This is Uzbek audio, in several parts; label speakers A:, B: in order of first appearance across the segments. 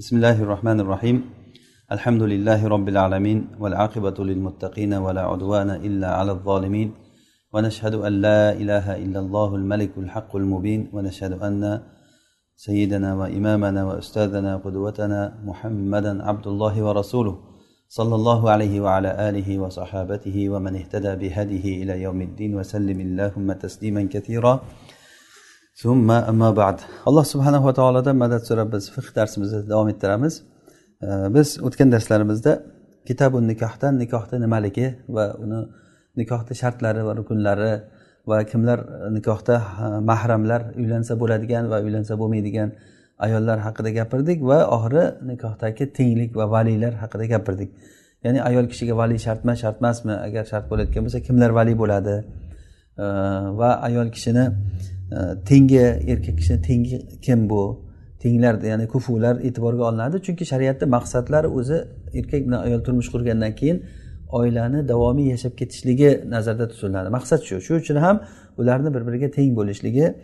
A: بسم الله الرحمن الرحيم الحمد لله رب العالمين والعاقبة للمتقين ولا عدوان إلا على الظالمين ونشهد أن لا إله إلا الله الملك الحق المبين ونشهد أن سيدنا وإمامنا وأستاذنا قدوتنا محمدا عبد الله ورسوله صلى الله عليه وعلى آله وصحابته ومن اهتدى بهديه إلى يوم الدين وسلم اللهم تسليما كثيرا summa amma ba'd. Alloh subhanahu va taolodan madad so'rab biz fiq darsimizni davom ettiramiz. Biz o'tgan darslarimizda kitabu nikohdan nikohni nimaligi va uni nikohni shartlari va rukunlari va kimlar nikohda mahramlar uylansa bo'ladigan va uylansa bo'lmaydigan ayollar haqida gapirdik va oxiri nikohdagi tenglik va valiylar haqida gapirdik. Ya'ni ayol kishiga vali shartmi shart emasmi agar shart bo'layotgan bo'lsa kimlar vali bo'ladi? Va ayol kishini tengi erkak kishi tengi kim bu? Tenglar ya'ni kufular e'tiborga olinadi. Chunki shariatda maqsadlar o'zi erkak bilan ayol turmush qurgandan keyin oilani davomiy yashab ketishligi nazarda tutiladi. Maqsad shu. Shuning uchun ham ularni bir biriga teng bo'lishligi e,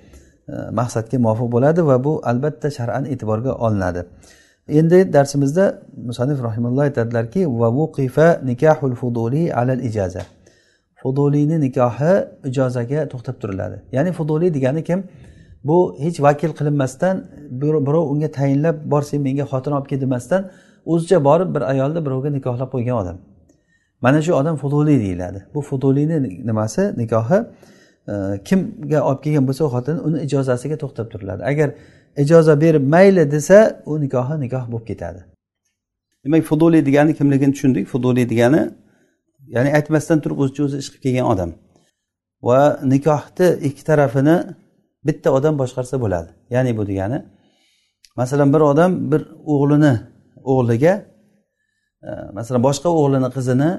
A: maqsadga muvofiq bo'ladi va bu albatta shar'an e'tiborga olinadi. Endi darsimizda musanif rahimulloh aytadilarki va vuqifa nikahul fuduli alal ijaza. Fuduliyni nikohi ijozaga to'xtab turiladi. Ya'ni fuduliy degani kim? Bu hech vakil qilinmasdan birov unga tayinlab bor sen menga xotin olib kel demasdan o'zicha borib bir ayolni birovga nikohlab qo'ygan odam. Mana shu odam fuduliy deyiladi. Bu fuduliyni nimasi? Nikohi e, kimga olib kelgan bo'lsa xotin uni ijozasiga to'xtab turiladi. Agar ijoza berib mayli desa u nikohi nikoh bo'lib ketadi. Demak fuduliy degani kimligini tushundik. Fuduliy degani ya'ni aytmasdan turib o'zicha o'zi ish qilib kelgan odam. Va nikohni ikki tarafini bitta odam boshqarsa bo'ladi. Ya'ni bu degani masalan bir odam bir o'g'lini o'g'liga e, masalan boshqa o'g'lini qizini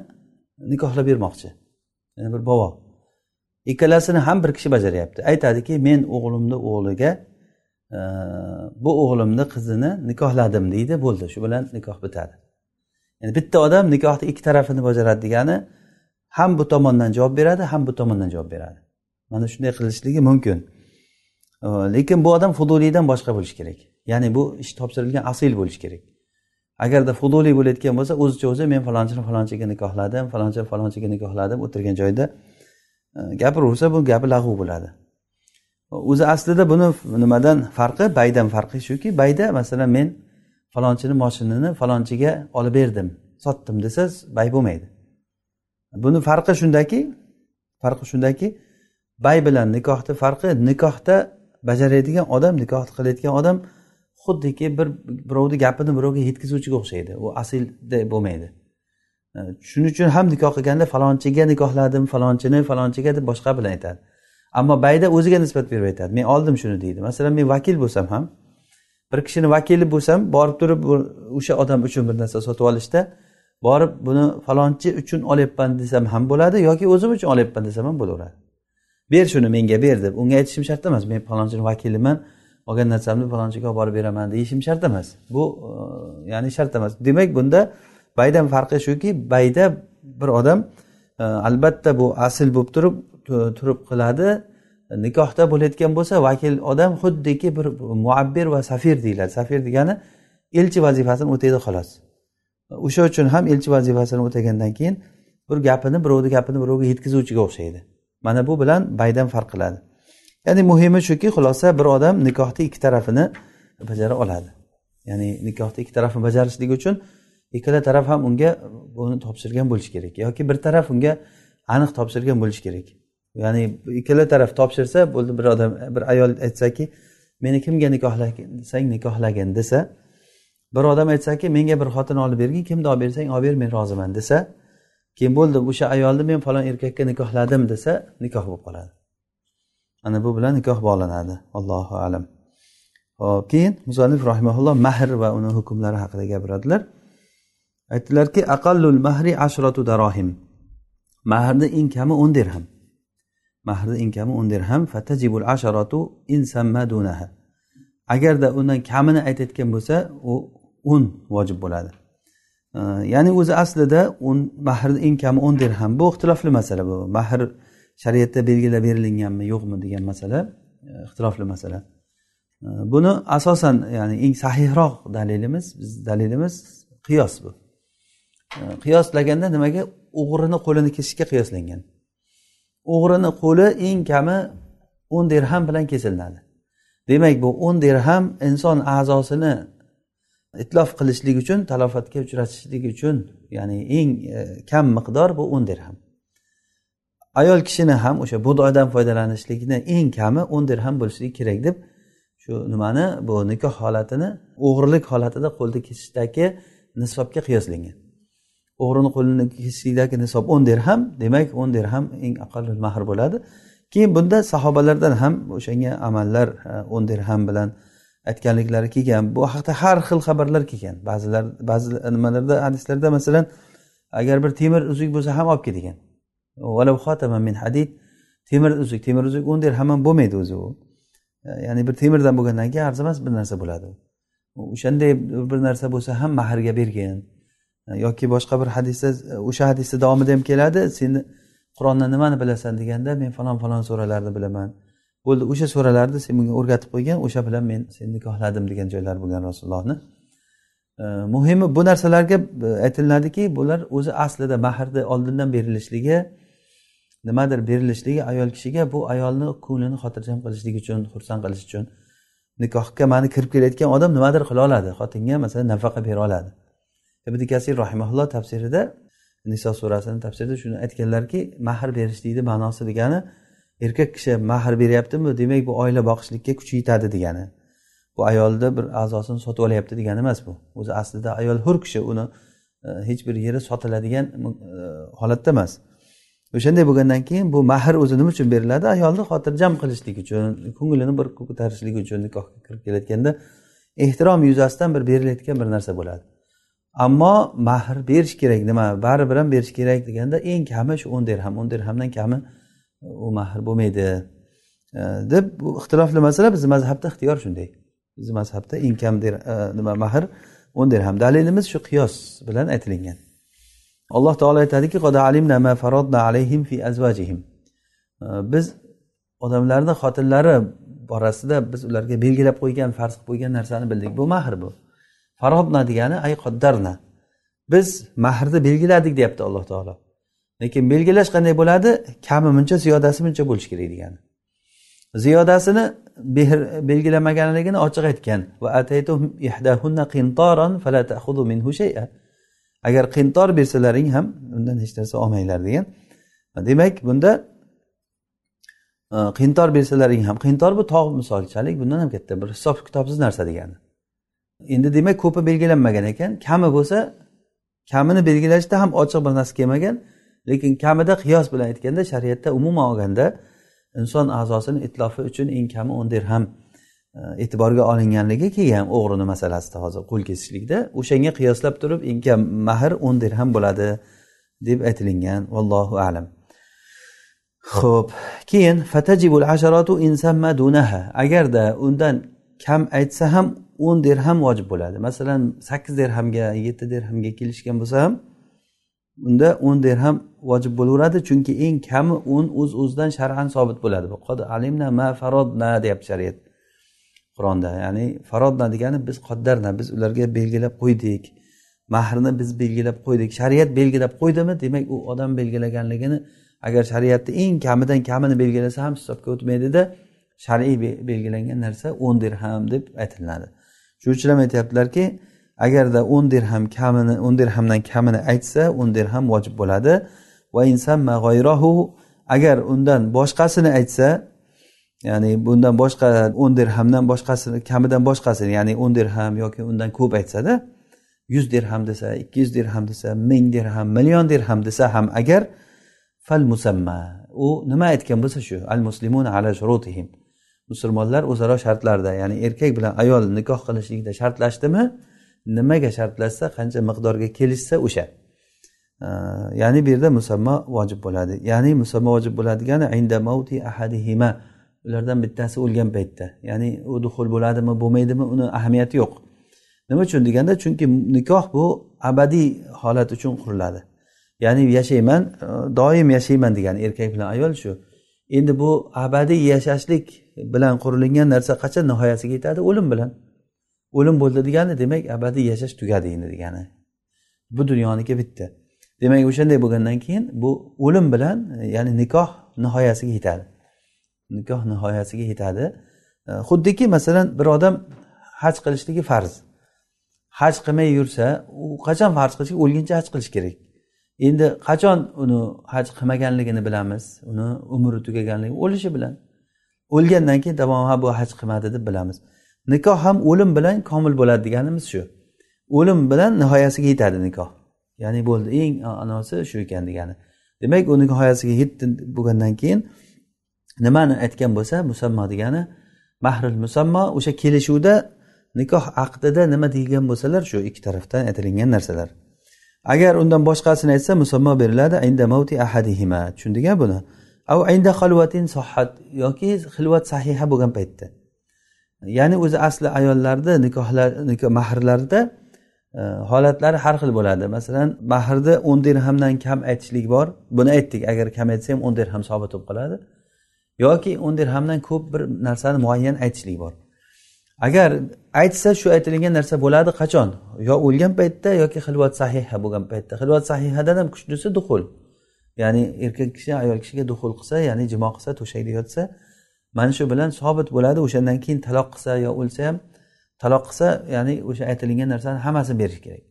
A: nikohlab bermoqchi. Ya'ni bir bobo. Ikkalasini ham bir kishi bajaryapti. Aytadiki men o'g'limni o'g'liga e, bu o'g'limni qizini nikohladim deydi bo'ldi. Shu bilan nikoh bitadi. Ya'ni bitta odam nikohni ikki tarafini bajaradi degani ham bu tomondan javob beradi ham bu tomondan javob beradi. Mana shunday qilishligi mumkin. Lekin bu odam fuduliydan boshqa bo'lishi kerak. Ya'ni bu ish topshirilgan asil bo'lishi kerak. Agarda fuduliy bo'layotgan bo'lsa o'zicha o'zi men falonchini falonchiga nikohladim falonchi falonchiga nikohladim o'tirgan joyda gapiraversa bu gapi lag'ov bo'ladi. O'zi aslida buni nimadan farqi? Baydan farqi shuki bayda masalan men falonchini moshinini falonchiga olib berdim sotdim desangiz bay bo'lmaydi. Buni farqi shundaki farqi shundaki bay bilan nikohni farqi nikohda bajaradigan odam nikoh qilayotgan odam xuddiki bir birovni gapini birovga yetkazuvchiga o'xshaydi. U asilda bo'lmaydi. E, shuning uchun ham nikoh qilganda falonchiga nikohladim falonchini falonchiga deb boshqa bilan aytadi. Ammo bayda o'ziga nisbat berib aytadi. Men oldim shuni deydi. Masalan men vakil bo'lsam ham bir kishini vakili bo'lsam borib turib o'sha odam uchun bir narsa sotib olishda borib buni falonchi uchun olyapman desam ham bo'ladi yoki o'zim uchun olyapman desam ham bo'laveradi. Ber shuni menga ber deb. Unga aytishim shart emas. Men falonchini vakiliman olgan narsamni falonchiga olib borib beraman deyishim shart emas. Bu e, ya'ni shart emas. Demak bunda baydan farqi shuki bayda bir odam e, albatta bu asl bo'lib turib turib qiladi. Nikohda bo'layotgan bo'lsa vakil odam xuddiki bir muabbir va safir deyiladi. Safir degani elchi vazifasini o'taydi xolos. O'sha uchun ham elchi vazifasini o'tagandan keyin bir gapini birovni gapini birovga yetkazuvchiga o'xshaydi. Mana bu bilan baydan farq qiladi. Ya'ni muhimi shuki xulosa bir odam nikohni ikki tarafini bajara oladi. Ya'ni nikohni ikki tarafini bajarishligi uchun ikkala taraf ham unga buni topshirgan bo'lishi kerak yoki bir taraf unga aniq topshirgan bo'lishi kerak. Ya'ni ikkala taraf topshirsa bo'ldi bir odam bir ayol aytsaki meni kimga nikohlasang nikohlagin desa bir odam aytsaki menga bir xotin olib bergin kimni olib bersang olib ber men roziman. desa keyin bo'ldi o'sha ayolni men falon erkakka nikohladim desa nikoh bo'lib qoladi. Ana bu bilan nikoh bog'lanadi. Allohu alam. Hop keyin musanif rahimaulloh mahr va uni hukmlari haqida gapiradilar. Aytdilarki aqallul mahri ashratu darohim mahrni eng kami o'n dirham. Mahrni eng kami o'n dirham. Fatajibul asharatu in sammadunaha. Agarda undan kamini aytayotgan bo'lsa u o'n vojib bo'ladi. Ya'ni o'zi aslida o'n mahrni eng kami o'n dirham bu ixtilofli masala bu. Mahr shariatda belgilab berilinganmi yo'qmi degan masala e, ixtilofli masala. Buni asosan ya'ni eng sahihroq dalilimiz biz dalilimiz qiyos bu. Qiyoslaganda nimaga? O'g'rini qo'lini kesishga qiyoslangan. O'g'rini qo'li eng kami o'n dirham bilan kesilinadi demak bu o'n dirham inson a'zosini itlof qilishlik uchun talofatga uchratishlik uchun ya'ni eng e, kam miqdor bu o'n dirham. Ayol kishini ham o'sha bug'doydan foydalanishlikni eng kami o'n dirham bo'lishligi kerak deb shu nimani bu nikoh holatini o'g'irlik holatida qo'lni kesishdagi nisobga qiyoslangan. O'g'rini qo'lini kesishlikdagi nisob o'n dirham demak o'n dirham eng aqalli mahr bo'ladi. Keyin bunda sahobalardan ham o'shanga amallar o'n dirham bilan aytganliklari kelgan. Bu haqida har xil xabarlar kelgan. Ba'zilar ba'zi nimalarda hadislarda masalan agar bir temir uzuk bo'lsa ham olib kel degan min hadid temir uzuk temir uzuk o'n dirham ham bo'lmaydi o'zi u. Ya'ni bir temirdan bo'lgandan keyin arzimas bir narsa bo'ladi o'shanday bir narsa bo'lsa ham mahrga bergin E, yoki boshqa bir hadisda e, o'sha hadisni davomida ham keladi seni qur'ondan nimani bilasan deganda men falon falon suralarni bilaman. Bo'ldi o'sha suralarni sen menga o'rgatib qo'ygan o'sha bilan men seni nikohladim degan joylar bo'lgan rasulullohni. E, muhimi bu narsalarga aytiladiki bular o'zi aslida mahrni oldindan berilishligi nimadir berilishligi ayol kishiga bu ayolni ko'nglini xotirjam qilishlik uchun xursand qilish uchun. Nikohga mani kirib kelayotgan odam nimadir qila oladi. Xotinga masalan nafaqa bera oladi. Ibn kasir rahimaulloh tafsirida niso surasini tafsirida shuni aytganlarki mahr berishlikni ma'nosi degani erkak kishi mahr beryaptimi demak bu oila boqishlikka kuchi yetadi degani. Bu ayolni bir a'zosini sotib olyapti degani emas bu. O'zi aslida ayol hur kishi uni e, hech bir yeri sotiladigan e, holatda emas. O'shanday bo'lgandan keyin bu mahr o'zi nima uchun beriladi? Ayolni xotirjam qilishlik uchun ko'nglini bir ko'tarishlik uchun nikohga kirib kelayotganda ehtirom yuzasidan bir berilayotgan bir narsa bo'ladi. Ammo mahr berish kerak nima baribir ham berish kerak deganda eng kami shu o'n dirham o'n dirhamdan kami u mahr bo'lmaydi. E, deb bu ixtilofli masala bizni mazhabda ixtiyor shunday. Bizni mazhabda eng kam e, nima mahr o'n dirham. Dalilimiz shu qiyos bilan aytilingan. Alloh taolo aytadiki e, biz odamlarni xotinlari borasida biz ularga belgilab qo'ygan farz qilib qo'ygan narsani bildik. Bu mahr bu. Farodna degani ay qoddarna biz mahrni belgiladik deyapti alloh taolo. Lekin belgilash qanday bo'ladi? Kami muncha ziyodasi muncha bo'lishi kerak degani. Ziyodasini belgilamaganligini ochiq aytgan. Agar qintor bersalaring ham undan hech narsa olmanglar degan. Demak bunda e, qintor bersalaring ham qintor bu tog' misolchalik bundan ham katta bir hisob kitobsiz narsa degani. Endi demak ko'pi belgilanmagan ekan. Kami bo'lsa kamini belgilashda ham ochiq bir narsa kelmagan. Lekin kamida qiyos bilan aytganda shariatda umuman olganda inson a'zosini itlofi uchun eng kami o'n dirham e, e'tiborga olinganligi kelgan o'g'rini masalasida hozir qo'l kesishlikda. O'shanga qiyoslab turib eng kam mahr o'n dirham bo'ladi deb aytilingan. Vallohu alam. Ho'p keyin fatajibul asharatu insamma dunaha. Agarda undan kam aytsa ham o'n dirham vojib bo'ladi. Masalan sakkiz dirhamga yetti dirhamga kelishgan bo'lsa ham unda o'n dirham vojib bo'laveradi. Chunki eng kami o'n o'z o'zidan shar'an sobit bo'ladi. Alimna ma farodna deyapti shariat qur'onda. Ya'ni farodna degani biz qoddarna biz ularga belgilab qo'ydik. Mahrni biz belgilab qo'ydik. Shariat belgilab qo'ydimi? Demak u odam belgilaganligini agar shariatni eng kamidan kamini belgilasa ham hisobga o'tmaydida shar'iy belgilangan narsa o'n dirham deb aytilinadi shuning uchun ham aytyaptilarki agarda o'n dirham kamini o'n dirhamdan kamini aytsa o'n dirham vojib bo'ladi. Va insamma g'oyrohu agar undan boshqasini aytsa ya'ni bundan boshqa o'n dirhamdan boshqasini kamidan boshqasini ya'ni o'n dirham yoki undan ko'p aytsada yuz dirham desa ikki yuz dirham desa ming dirham million dirham desa ham agar fal musamma. U nima aytgan bo'lsa shu al muslimun ala shurutihim. Musulmonlar o'zaro shartlarda ya'ni erkak bilan ayol nikoh qilishlikda shartlashdimi nimaga shartlashsa qancha miqdorga kelishsa o'sha. Ya'ni bu yerda musammo vojib bo'ladi. Ya'ni musammo vojib bo'ladigani inda mauti ahadihima. Ulardan bittasi o'lgan paytda. Ya'ni u duxul bo'ladimi bo'lmaydimi uni ahamiyati yo'q. Nima uchun deganda chunki nikoh bu abadiy holat uchun quriladi. Ya'ni yashayman doim yashayman degani erkak bilan ayol shu endi bu abadiy yashashlik bilan qurilingan narsa qachon nihoyasiga yetadi? O'lim bilan. O'lim bo'ldi degani demak abadiy yashash tugadi endi degani. Bu dunyoniki bitta. Demak o'shanday bo'lgandan keyin bu o'lim bilan ya'ni nikoh nihoyasiga yetadi. Nikoh nihoyasiga yetadi. E, xuddiki masalan bir odam haj qilishligi farz. Haj qilmay yursa u qachon farz qilish? O'lguncha haj qilish kerak. Endi qachon uni haj qilmaganligini bilamiz. Uni umri tugaganligi o'lishi bilan. O'lgandan keyin davom ha bu haj qilmadi deb bilamiz. Nikoh ham o'lim bilan komil bo'ladi deganimiz shu. O'lim bilan nihoyasiga yetadi nikoh. Ya'ni bo'ldi eng anosi shu ekan degani. Demak u nihoyasiga yetdi bo'lgandan keyin nimani aytgan bo'lsa musammo degani mahril musammo o'sha kelishuvda nikoh aqdida nima deyilgan bo'lsalar shu ikki tarafdan aytilingan narsalar. Agar undan boshqasini aytsa musammo beriladi inda mavti ahadihima. Tushundik a buni. Av inda xilvatin sohat yoki xilvat sahiha bo'lgan paytda. Ya'ni o'zi asli ayollarni nikohlar nikoh mahrlarida e, holatlari har xil bo'ladi. Masalan mahrni o'n dirhamdan kam aytishlik bor. Buni aytdik. Agar kam aytsa ham o'n dirham sobit bo'lib qoladi. Yoki o'n dirhamdan ko'p bir narsani muayyan aytishlik bor. Agar aytsa shu aytilgan narsa bo'ladi qachon? Yo o'lgan paytda yoki xilvat sahiha bo'lgan paytda. Xilvat sahihadan ham kuchlisi duxul. Ya'ni erkak kishi ayol kishiga duxul qilsa ya'ni jimo qilsa to'shakda yotsa mana shu bilan sobit bo'ladi. O'shandan keyin taloq qilsa yo o'lsa ham taloq qilsa ya'ni o'sha aytilingan narsani hammasini berish kerak.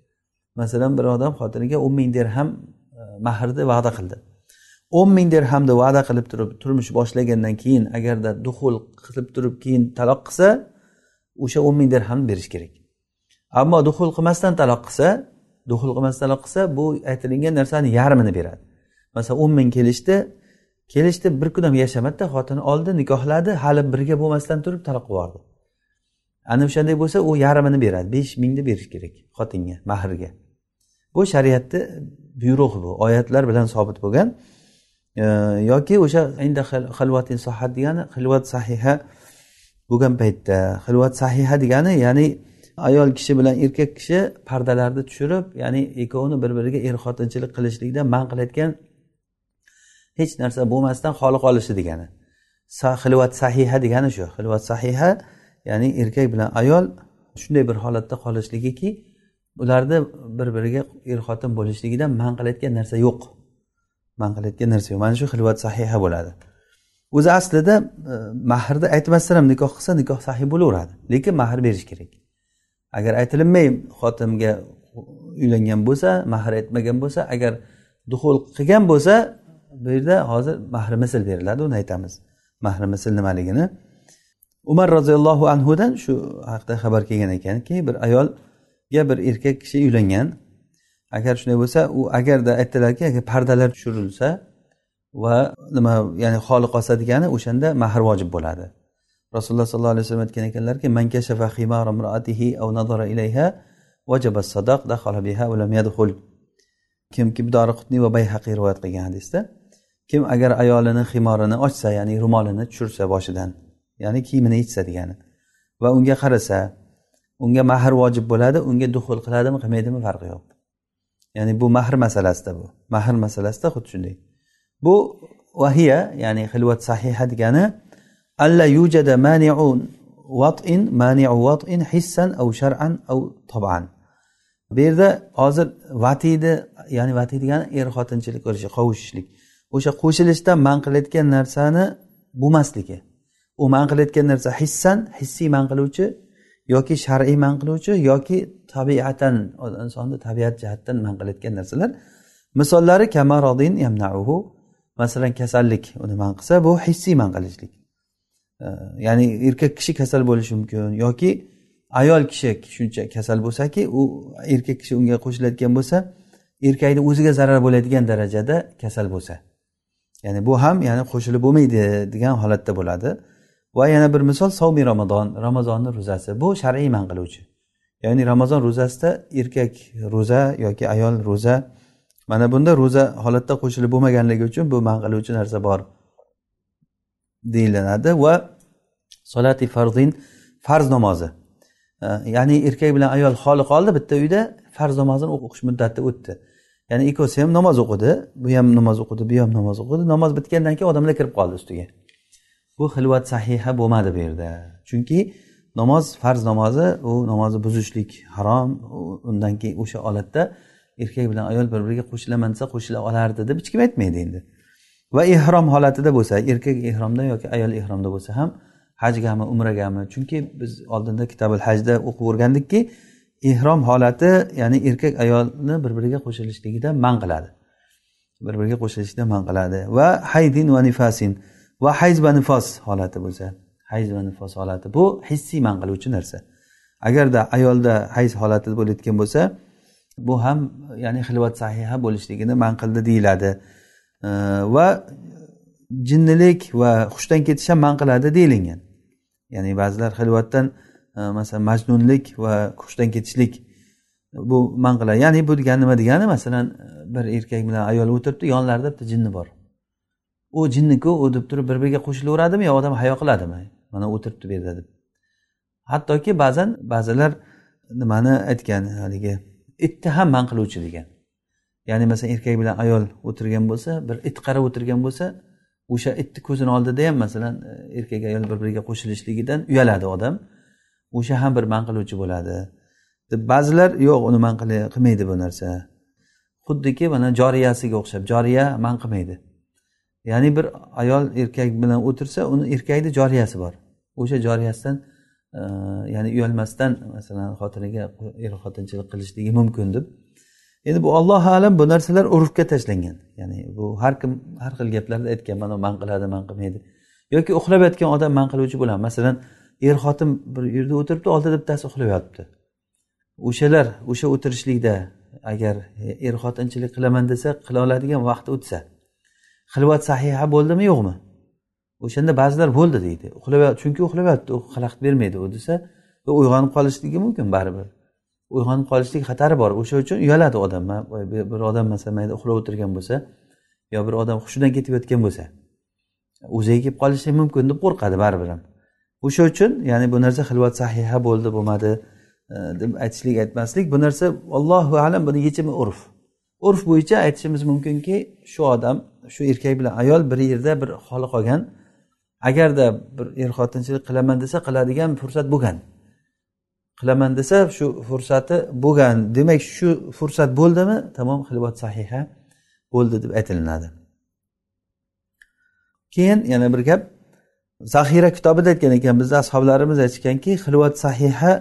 A: Masalan bir odam xotiniga o'n ming dirham e, mahrni va'da qildi. o'n ming dirhamni va'da qilib turib turmush boshlagandan keyin agarda duxul qilib turib keyin taloq qilsa o'sha o'n ming dirhamni berish kerak. Ammo duxul qilmasdan taloq qilsa duxul qilmasdan taloq qilsa bu aytilingan narsani yarmini beradi. Masalan o'n ming kelishdi kelishdi bir kun ham yashamadida xotini oldi nikohladi hali birga bo'lmasdan turib taloq qilib yubordi. Ana o'shanday bo'lsa u yarmini beradi besh mingni berish kerak xotinga mahrga. Bu shariatni buyrug'i bu oyatlar bilan sobit bo'lgan. Yoki o'sha inda xilvatin sohat degani xilvat sahiha bo'lgan paytda xilvat sahiha degani ya'ni ayol kishi bilan erkak kishi pardalarni tushirib ya'ni ikkovini bir biriga er xotinchilik qilishlikdan man qilayotgan hech narsa bo'lmasdan xoli qolishi degani. Xilvat sahiha degani shu. Xilvat sahiha ya'ni erkak bilan ayol shunday bir holatda qolishligiki ularni bir biriga er xotin bo'lishligidan man qilayotgan narsa yo'q. Man qilayotgan narsa yo'q. Mana shu xilvat sahiha bo'ladi. O'zi aslida e, mahrni aytmasdan ham nikoh qilsa nikoh sahiy bo'laveradi. Lekin mahr berish kerak. Agar aytilinmay xotinga uylangan bo'lsa mahr aytmagan bo'lsa agar duxul qilgan bo'lsa bu yerda hozir mahri misl beriladi uni aytamiz. Mahri misl nimaligini. Umar roziyallohu anhudan shu haqida xabar kelgan ekanki bir ayolga bir erkak kishi uylangan. Agar shunday bo'lsa u agarda aytdilarki agar pardalar tushirilsa va nima ya'ni xoli qolsa degani o'shanda mahr vojib bo'ladi. Rasululloh sollallohu alayhi vasallam aytgan ekanlarki man kashafa himara imraatihi aw nazara ilayha vajaba sadaq dakhala biha va lam yadkhul. Kim kim qutni va bayhaqiy rivoyat qilgan hadisda kim agar ayolini ximorini ochsa ya'ni ro'molini tushirsa boshidan ya'ni kiyimini yechsa degani va unga qarasa unga mahr vojib bo'ladi unga duxul qiladimi qilmaydimi farqi yo'q. Ya'ni bu mahr masalasida bu. Mahr masalasida xuddi shunday. Bu vahiya ya'ni xilvat sahiha degani alla yujada maniun vat'in maniu vat'in hissan av shar'an av toban bu yerda hozir vatiyni ya'ni vatiy degani er xotinchilik qilish qovushishlik. O'sha qo'shilishdan man qilayotgan narsani bo'lmasligi. U man qilayotgan narsa hissan hissiy man qiluvchi yoki shar'iy man qiluvchi yoki tabiatan insonni tabiat jihatdan man qilayotgan narsalar. Misollari kamarodin yamnauhu masalan kasallik uni man qilsa bu hissiy man qilishlik ya'ni erkak kishi kasal bo'lishi mumkin yoki ayol kishi shuncha kasal bo'lsaki u erkak kishi unga qo'shiladigan bo'lsa erkakni o'ziga zarar bo'ladigan darajada kasal bo'lsa. Ya'ni bu ham ya'ni qo'shilib bo'lmaydi degan holatda bo'ladi. Va yana bir misol savmiy ramazon ramazonni ro'zasi. Bu shar'iy man qiluvchi. Ya'ni ramazon ro'zasida erkak ro'za yoki ayol ro'za mana bunda ro'za holatda qo'shilib bo'lmaganligi uchun bu man qiluvchi narsa bor deyilinadi va solati farzin farz namozi. Ya'ni erkak bilan ayol xoli qoldi bitta uyda farz namozini o'qish muddati o'tdi. Ya'ni ikkovsi ham namoz o'qidi bu ham namoz o'qidi bu ham namoz o'qidi namoz bitgandan keyin odamlar kirib qoldi ustiga. Bu xilvat sahiha bo'lmadi bu yerda. Chunki namoz farz namozi u namozni buzishlik harom undan keyin o'sha holatda erkak bilan ayol bir biriga qo'shilaman desa qo'shila olardi deb hech kim aytmaydi endi. Va ehrom holatida bo'lsa erkak ehromda yoki ayol ehromda bo'lsa ham hajgami umragami? Chunki biz oldinda kitabul hajda o'qib o'rgandikki ehrom holati ya'ni erkak ayolni bir biriga qo'shilishligidan man qiladi. Bir biriga qo'shilishdan man qiladi. Va haydin va nifasin va hayz va nifos holati bo'lsa hayz va nifos holati. Bu hissiy man qiluvchi narsa. Agarda ayolda hayz holati bo'layotgan bo'lsa bu ham ya'ni xilvat sahiha bo'lishligini man qildi deyiladi. Va jinnilik va hushdan ketish ham man qiladi deyilgan. Ya'ni ba'zilar xilvatdan e, masalan majnunlik va hushdan ketishlik e, bu man qiladi. Ya'ni bu degani nima degani? Masalan e, bir erkak bilan ayol o'tiribdi yonlarida bitta jinni bor. U jinniku u deb turib bir biriga qo'shilaveradimi yo odam hayo qiladimi? Mana o'tiribdi bu yerda deb. Hattoki ba'zan ba'zilar nimani aytgan haligi? Itni ham man qiluvchi degan. Ya'ni masalan erkak bilan ayol o'tirgan bo'lsa bir it qarab o'tirgan bo'lsa o'sha itni ko'zini oldida ham masalan e, erkak ayol bir biriga qo'shilishligidan uyaladi odam. O'sha ham bir man qiluvchi bo'ladi. Deb ba'zilar yo'q uni man qilmaydi bu narsa. Xuddiki mana joriyasiga o'xshab joriya man qilmaydi. Ya'ni bir ayol erkak bilan o'tirsa uni erkakni joriyasi bor. O'sha joriyasidan ya'ni uyalmasdan masalan xotiniga er xotinchilik qilishligi mumkin deb. Endi bu allohu alam bu narsalar urfga tashlangan. Ya'ni bu har kim har xil gaplarda aytgan mana man qiladi man qilmaydi. Yoki uxlab yotgan odam man qiluvchi bo'ladi masalan er xotin bir yerda o'tiribdi oldida bittasi uxlab yotibdi o'shalar o'sha o'tirishlikda agar er xotinchilik qilaman desa qila oladigan vaqti o'tsa. Xilvat sahiha bo'ldimi yo'qmi? O'shanda ba'zilar bo'ldi deydi. Uxlab chunki uxlayapti u xalaqit bermaydi u desa uyg'onib qolishligi mumkin baribir. Uyg'onib qolishlik xatari bor. O'sha uchun uyaladi odam. Bir odam masalan mayda uxlab o'tirgan bo'lsa yo bir odam hushidan ketib yotgan bo'lsa o'ziga kelib qolishi mumkin deb qo'rqadi baribir ham. O'sha uchun ya'ni bu narsa xilvat sahiha bo'ldi bo'lmadi e, deb aytishlik aytmaslik bu narsa allohu alam buni yechimi urf. Urf bo'yicha aytishimiz mumkinki shu odam shu erkak bilan ayol bir yerda bir holi qolgan agarda bir er xotinchilik qilaman desa qiladigan fursat bo'lgan. Qilaman desa shu fursati bo'lgan. Demak shu fursat bo'ldimi? Tamom xilvat sahiha bo'ldi deb aytilinadi. Keyin yana bir gap. Zahira kitobida aytgan ekan bizni ashoblarimiz aytishganki xilvat sahiha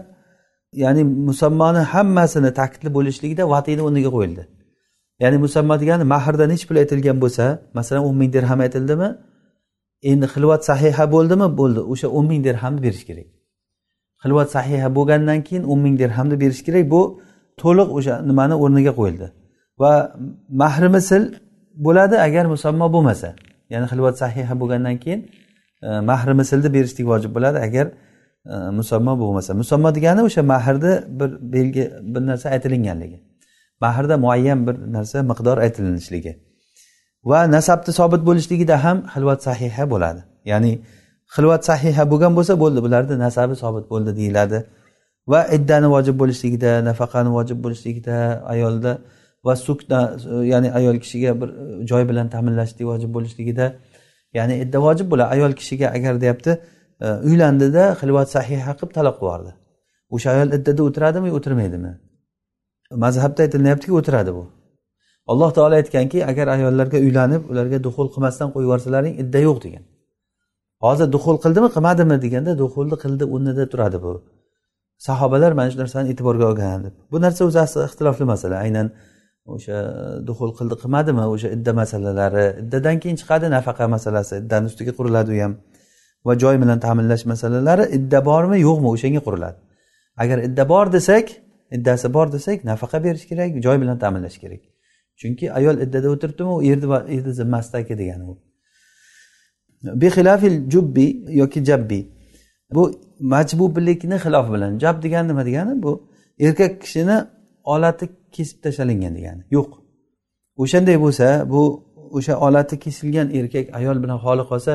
A: ya'ni musammoni hammasini ta'kidli bo'lishligida vatiyni o'rniga qo'yildi. Ya'ni musammo degani mahrda nechi pul aytilgan bo'lsa masalan o'n ming dirham aytildimi? Endi xilvat sahiha bo'ldimi? Bo'ldi. O'sha o'n ming dirhamni berish kerak. Xilvat sahiha bo'lgandan keyin o'n ming dirhamni berish kerak. Bu to'liq o'sha nimani o'rniga qo'yildi. Va mahri misl bo'ladi agar musammo bo'lmasa. Ya'ni xilvat sahiha bo'lgandan keyin e, mahri mislni berishlik vojib bo'ladi agar e, musammo bo'lmasa. Musammo degani o'sha mahrni bir belgi bir narsa aytilinganligi. Mahrda muayyan bir narsa miqdor aytilinishligi. Va nasabni sobit bo'lishligida ham xilvat sahiha bo'ladi. Ya'ni xilvat sahiha bo'lgan bo'lsa bo'ldi bularni nasabi sobit bo'ldi deyiladi. Va iddani vojib bo'lishligida nafaqani vojib bo'lishligida ayolda va sukna ya'ni ayol kishiga bir joy bilan ta'minlashlik vojib bo'lishligida ya'ni idda vojib bo'ladi. Ayol kishiga agar deyapti e, uylandida xilvat sahiha qilib taloq yubordi o'sha ayol iddada o'tiradimi yo o'tirmaydimi? Mazhabda aytilyaptiki o'tiradi bu. Alloh taolo aytganki agar ayollarga uylanib ularga duxul qilmasdan qo'yib yuborsalaring idda yo'q degan. Hozir duxul qildimi qilmadimi deganda duxulni qildi o'rnida turadi bu. Sahobalar mana shu narsani e'tiborga olgan deb. Bu narsa o'zi asli ixtilofli masala. Aynan o'sha duxul qildi qilmadimi o'sha idda masalalari iddadan keyin chiqadi nafaqa masalasi iddani ustiga quriladi u ham. Va joy bilan ta'minlash masalalari idda bormi yo'qmi o'shanga quriladi. Agar idda bor desak iddasi bor desak nafaqa berish kerak joy bilan ta'minlash kerak. Chunki ayol iddada o'tiribdimi u erni erni zimmasidagi degani u. Bixilafil jubbi yoki jabbi. Bu majbublikni xilofi bilan jab degani nima degani? Bu erkak kishini olati kesib tashlangan degani. Yo'q. O'shanday bo'lsa bu o'sha olati kesilgan erkak ayol bilan xoli qolsa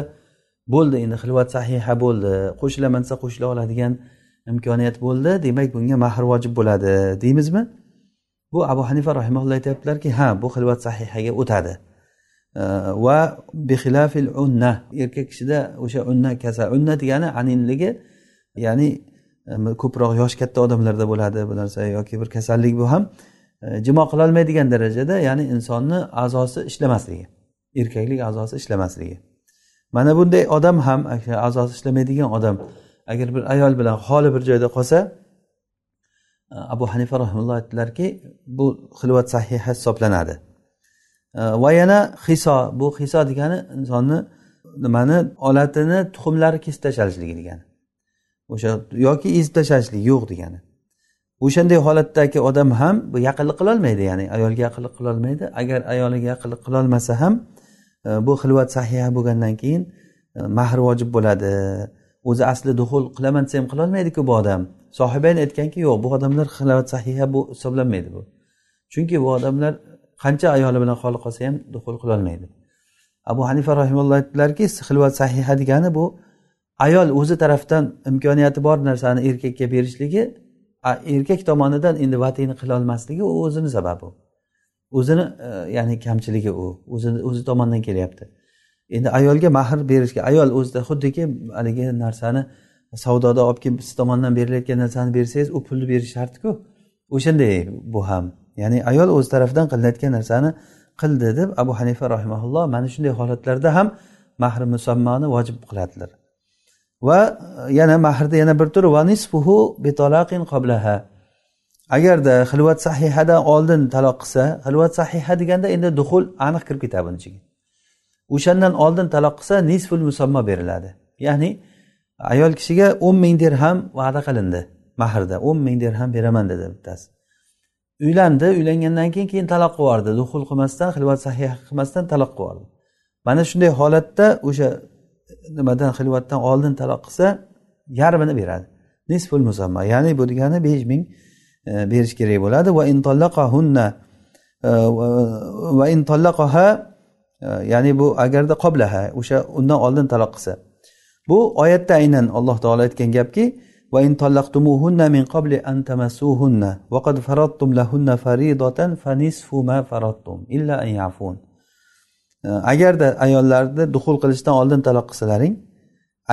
A: bo'ldi endi xilvat sahiha bo'ldi qo'shilaman desa qo'shila oladigan imkoniyat bo'ldi demak bunga mahr vojib bo'ladi deymizmi? Bu abu hanifa rahimaulloh aytyaptilarki ha bu xilvat sahihaga o'tadi. Va bixilafil unna erkak kishida o'sha unna kasal unna degani aninligi ya'ni ko'proq yoshi katta odamlarda bo'ladi bu narsa yoki bir kasallik bu ham e, jimo qilolmaydigan darajada ya'ni insonni a'zosi ishlamasligi erkaklik a'zosi ishlamasligi. Mana bunday odam ham a'zosi ishlamaydigan odam agar bir ayol bilan xoli bir joyda qolsa abu hanifa rahimulloh aytdilarki bu xilvat sahiha hisoblanadi. Va yana hiso bu hiso degani insonni nimani? Olatini tuxumlari kesib tashlanishligi degani. O'sha yoki ezib tashlashlik yo'q degani. O'shanday holatdagi odam ham bu yaqinlik qilolmaydi ya'ni ayolga yaqinlik qilolmaydi agar ayoliga yaqinlik qilolmasa ham e, bu xilvat sahiha bo'lgandan keyin e, mahr vojib bo'ladi. O'zi asli duxul qilaman desa ham qilolmaydiku bu odam. Sohibayn aytganki yo'q bu odamlar xilvat sahiha bu hisoblanmaydi bu. Chunki bu odamlar qancha ayoli bilan xoli qolsa ham duxul qilolmaydi. Abu hanifa rahimalloh aytdilarki xilvat sahiha degani bu ayol o'zi tarafdan imkoniyati bor narsani erkakka berishligi erkak tomonidan endi vatiyni qilolmasligi u o'zini sababi. O'zini e, ya'ni kamchiligi u. O'zini o'zi tomonidan kelyapti. Endi ayolga mahr berishga ayol o'zida xuddiki haligi narsani savdoda olib kelib siz tomonidan berilayotgan narsani bersangiz u pulni berish shartku o'shanday bu ham. Ya'ni ayol o'z tarafidan qilinayotgan narsani qildi deb abu hanifa rahimaulloh mana shunday holatlarda ham mahri musammoni vojib qiladilar. Va yana mahrda yana bir tur va nisfuhu bitalaqin qoblaha agarda xilvat sahihadan oldin taloq qilsa xilvat sahiha deganda endi duxul aniq kirib ketadi buni ichiga o'shandan oldin taloq qilsa nisful musammo beriladi. Ya'ni ayol kishiga o'n ming dirham va'da qilindi mahrda. o'n ming dirham beraman dedi bittasi. Uylandi uylangandan keyin keyin taloq qilib yubordi. Duxul qilmasdan xilvat sahih qilmasdan taloq qilib yubordi. Mana shunday holatda o'sha e, nimadan xilvatdan oldin taloq qilsa yarmini beradi. Nisful musamma. Ya'ni bu degani besh ming e, berish kerak bo'ladi. Va intollaqahunna e, va intollaqaha e, ya'ni bu agarda qoblaha o'sha undan oldin taloq qilsa bu oyatda aynan alloh taolo aytgan gapki وإن طلقتموهن من قبل أن تمسوهن وقد فرضتم لهن فريضة فنصف ما فرضتم إلا أن يعفون agarda ayollarni duxul qilishdan oldin taloq qilsalaring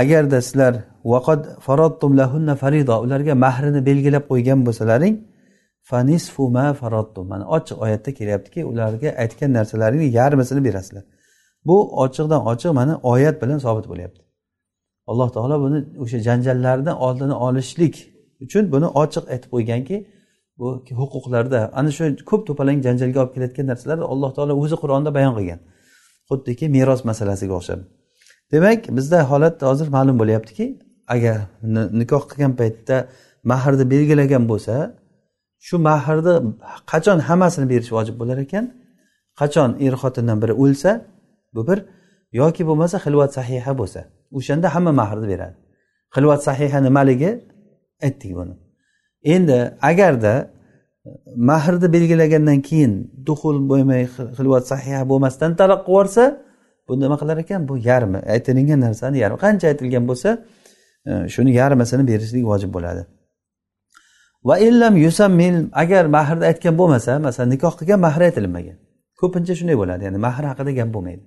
A: agarda sizlar vaqad farodtum lahunna farido ularga mahrini belgilab qo'ygan bo'lsalaring fanisfu ma mana ochiq oyatda kelyaptiki ularga aytgan narsalaringni yarmisini berasizlar. Bu ochiqdan ochiq mana oyat bilan sobit bo'lyapti. Alloh taolo buni o'sha janjallarni oldini olishlik uchun buni ochiq aytib qo'yganki bu huquqlarda ana shu ko'p to'palang janjalga olib kelayotgan narsalarni alloh taolo o'zi qur'onda bayon qilgan. Xuddiki meros masalasiga o'xshab. Demak bizda holat hozir ma'lum bo'lyaptiki agar nikoh qilgan paytda mahrni belgilagan bo'lsa shu mahrni qachon hammasini berish vojib bo'lar ekan? Qachon er xotindan biri o'lsa bu bir yoki bo'lmasa xilvat sahiha bo'lsa. O'shanda hamma mahrni beradi. Xilvat sahiha nimaligi aytdik buni. Endi agarda e, mahrni belgilagandan keyin duxul bo'lmay xilvat sahiha bo'lmasdan taloq qilib yuborsa bu nima qilar ekan? Bu yarmi aytilingan narsani yarmi. Qancha aytilgan bo'lsa e, shuni yarmisini berishlik vojib bo'ladi. Va illam yusammil agar mahrni aytgan bo'lmasa masalan nikoh qilgan mahri aytilmagan. Ko'pincha shunday bo'ladi ya'ni mahr haqida gap bo'lmaydi.